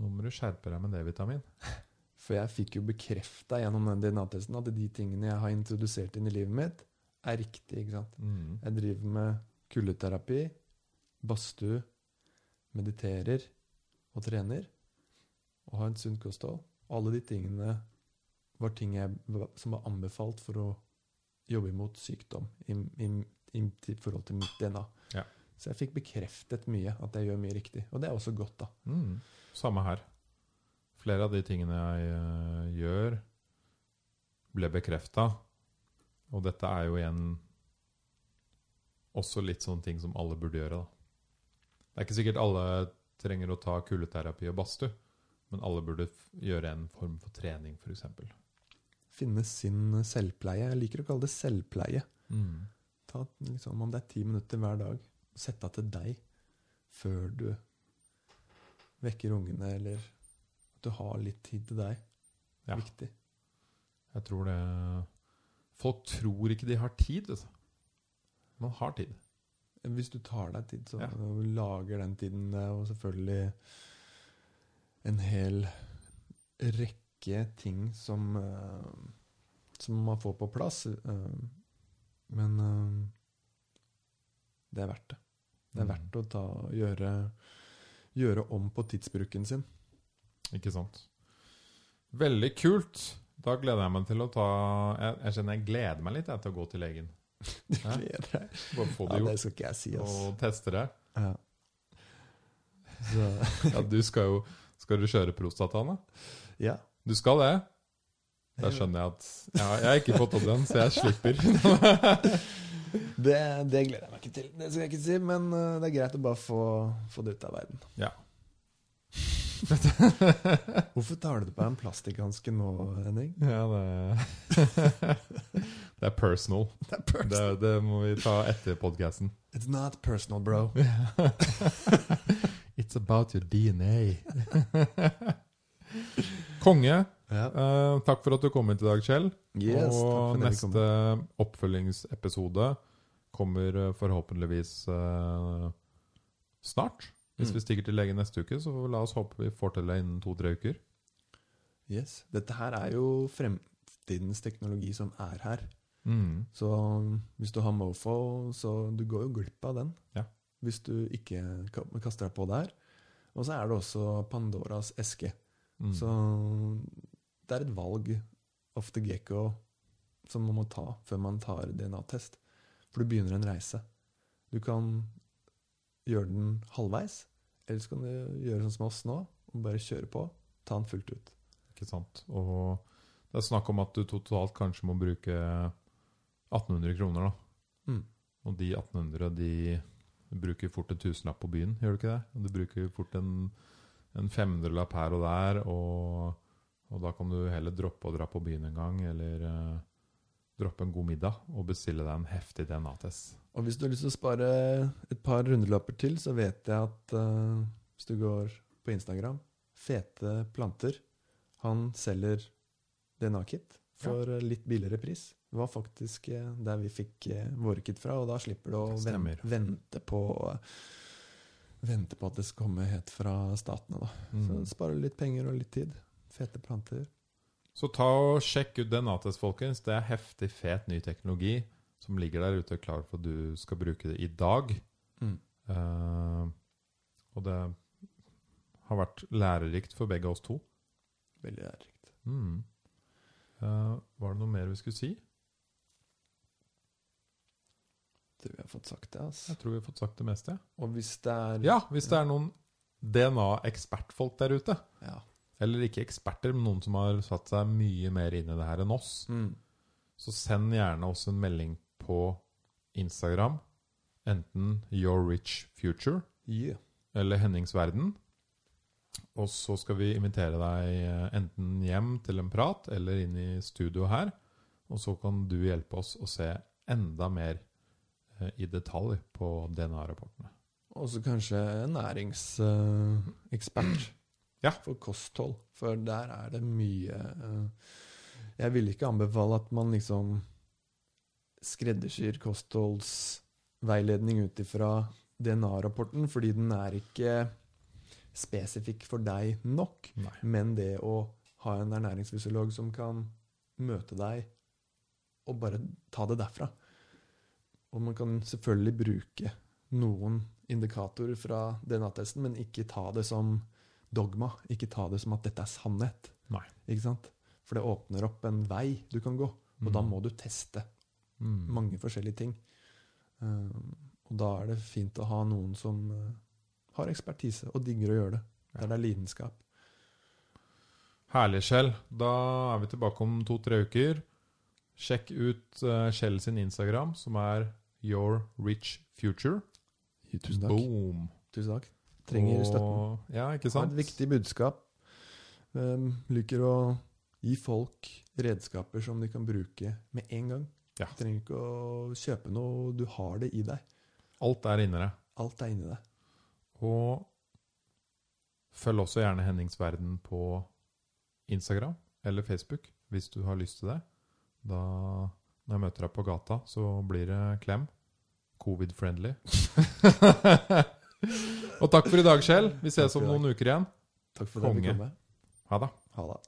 nå må du skjerpe deg med D-vitamin. For jeg fikk jo bekrefta gjennom den DNA-testen at de tingene jeg har introdusert inn i livet mitt, er riktig. ikke sant? Mm. Jeg driver med kuldeterapi, badstue, mediterer og trener. Og har et sunt kosthold. Alle de tingene var ting jeg, som var anbefalt for å jobbe imot sykdom i, i, i, i forhold til mitt DNA. Ja. Så jeg fikk bekreftet mye, at jeg gjør mye riktig. Og det er også godt, da. Mm. Samme her. Flere av de tingene jeg uh, gjør, ble bekrefta. Og dette er jo igjen også litt sånne ting som alle burde gjøre. Da. Det er ikke sikkert alle trenger å ta kuldeterapi og badstue, men alle burde gjøre en form for trening, f.eks. Finne sin selvpleie. Jeg liker å kalle det selvpleie. Mm. Ta, liksom, om det er ti minutter hver dag, sett av til deg før du vekker ungene, eller at du har litt tid til deg. Ja. Viktig. Jeg tror det Folk tror ikke de har tid. Altså. Man har tid. Hvis du tar deg tid, så Ja. lager den tiden det, og selvfølgelig en hel rekke ting som eh, som man får på plass. eh, men eh, det er verdt det. Det er Mm. verdt å ta, gjøre, gjøre om på tidsbruken sin. Ikke sant? Veldig kult. Da gleder jeg meg til å ta Jeg, jeg kjenner jeg gleder meg litt jeg, til å gå til legen. Du gleder deg. Bare få Ja, det det skal ikke jeg si, ass. og teste det. Ja. Så, Ja, du skal jo Skal du kjøre prostataen, da? ja. Du skal det? Da skjønner jeg at ja, Jeg har ikke fått opp den, så jeg slipper. Det, det gleder jeg meg ikke til. Det skal jeg ikke si, men uh, det er greit å bare få, få det ut av verden. Ja. Hvorfor tar du på en plastikkhanske nå, Henning? Ja, det Det er personal. Det er personal. Det, det må vi ta etter podkasten. It's not personal, bro. It's about your DNA. Konge. Ja. Uh, takk for at du kom hit i dag, Kjell. Yes, og neste oppfølgingsepisode kommer eh, forhåpentligvis uh, snart. Hvis Mm. vi stikker til legen neste uke, så la oss håpe vi får til det innen to-tre uker. Yes. Dette her er jo fremtidens teknologi som er her. Mm. Så um, hvis du har Mofo, så du går jo glipp av den. Ja. Hvis du ikke kaster deg på der. Og så er det også Pandoras eske. Mm. Så det er et valg ofte gekko gecko som man må ta før man tar DNA-test. For du begynner en reise. Du kan gjøre den halvveis. Eller så kan du gjøre sånn som oss nå, og bare kjøre på. Ta den fullt ut. Ikke sant? Og det er snakk om at du totalt kanskje må bruke 1800 kroner, da. Mm. Og de 1800, de bruker fort en tusenlapp på byen, gjør du ikke det? Du bruker fort en, en 500-lapp her og der, og, og, da kan du heller droppe å dra på byen en gang, eller uh, droppe en god middag og bestille deg en heftig DNA-test. Og hvis du har lyst til å spare et par hundrelapper til, så vet jeg at uh, hvis du går på Instagram Fete planter. Han selger DNA-kit for ja. litt billigere pris. Det var faktisk eh, der vi fikk eh, våre kit fra, og da slipper du å vente, vente på Vente på at det skal komme helt fra statene. Da. Mm. Så sparer litt penger og litt tid. Fete planter. Så ta og sjekk ut den ATS, folkens. Det er heftig fet ny teknologi som ligger der ute klar for at du skal bruke det i dag. Mm. Uh, og det har vært lærerikt for begge oss to. Veldig lærerikt. Mm. Uh, var det noe mer vi skulle si? Tror vi har fått sagt det. Altså. Jeg tror vi har fått sagt det meste. Og hvis det er Ja, hvis det er noen DNA-ekspertfolk der ute. Ja. Eller ikke eksperter, men noen som har satt seg mye mer inn i det her enn oss. Mm. Så send gjerne oss en melding på Instagram. Enten Your Rich Future yeah. eller Henningsverden. Og så skal vi invitere deg eh, enten hjem til en prat eller inn i studio her. Og så kan du hjelpe oss å se enda mer i detalj på DNA-rapportene. Og så kanskje næringsekspert ja. for kosthold. For der er det mye uh, Jeg vil ikke anbefale at man liksom skreddersyr kostholdsveiledning ut ifra DNA-rapporten, fordi den er ikke spesifikk for deg nok. Nei. Men det å ha en ernæringsfysiolog som kan møte deg og bare ta det derfra Og man kan selvfølgelig bruke noen indikatorer fra DNA-testen, men ikke ta det som dogma. Ikke ta det som at dette er sannhet. Nei. Ikke sant? For det åpner opp en vei du kan gå, og mm. da må du teste mm. mange forskjellige ting. Um, og da er det fint å ha noen som uh, har ekspertise og digger å gjøre det. Der det er lidenskap. Herlig, Kjell. Da er vi tilbake om to-tre uker. Sjekk ut uh, Kjell sin Instagram, som er Your Rich Future. Tusen takk. Boom. Tusen takk. Trenger og, støtten. Ja, ikke sant? Har et viktig budskap. Um, liker å gi folk redskaper som de kan bruke med en gang. Ja. Du trenger ikke å kjøpe noe, du har det i deg. Alt er inni deg. Alt er inni deg. Og følg også gjerne Henningsverden på Instagram eller Facebook hvis du har lyst til det. Da, når jeg møter deg på gata, så blir det klem. Covid-friendly. og takk for i dag, Kjell. Vi ses om noen uker igjen. Takk for Konge. Ha det. Ha det.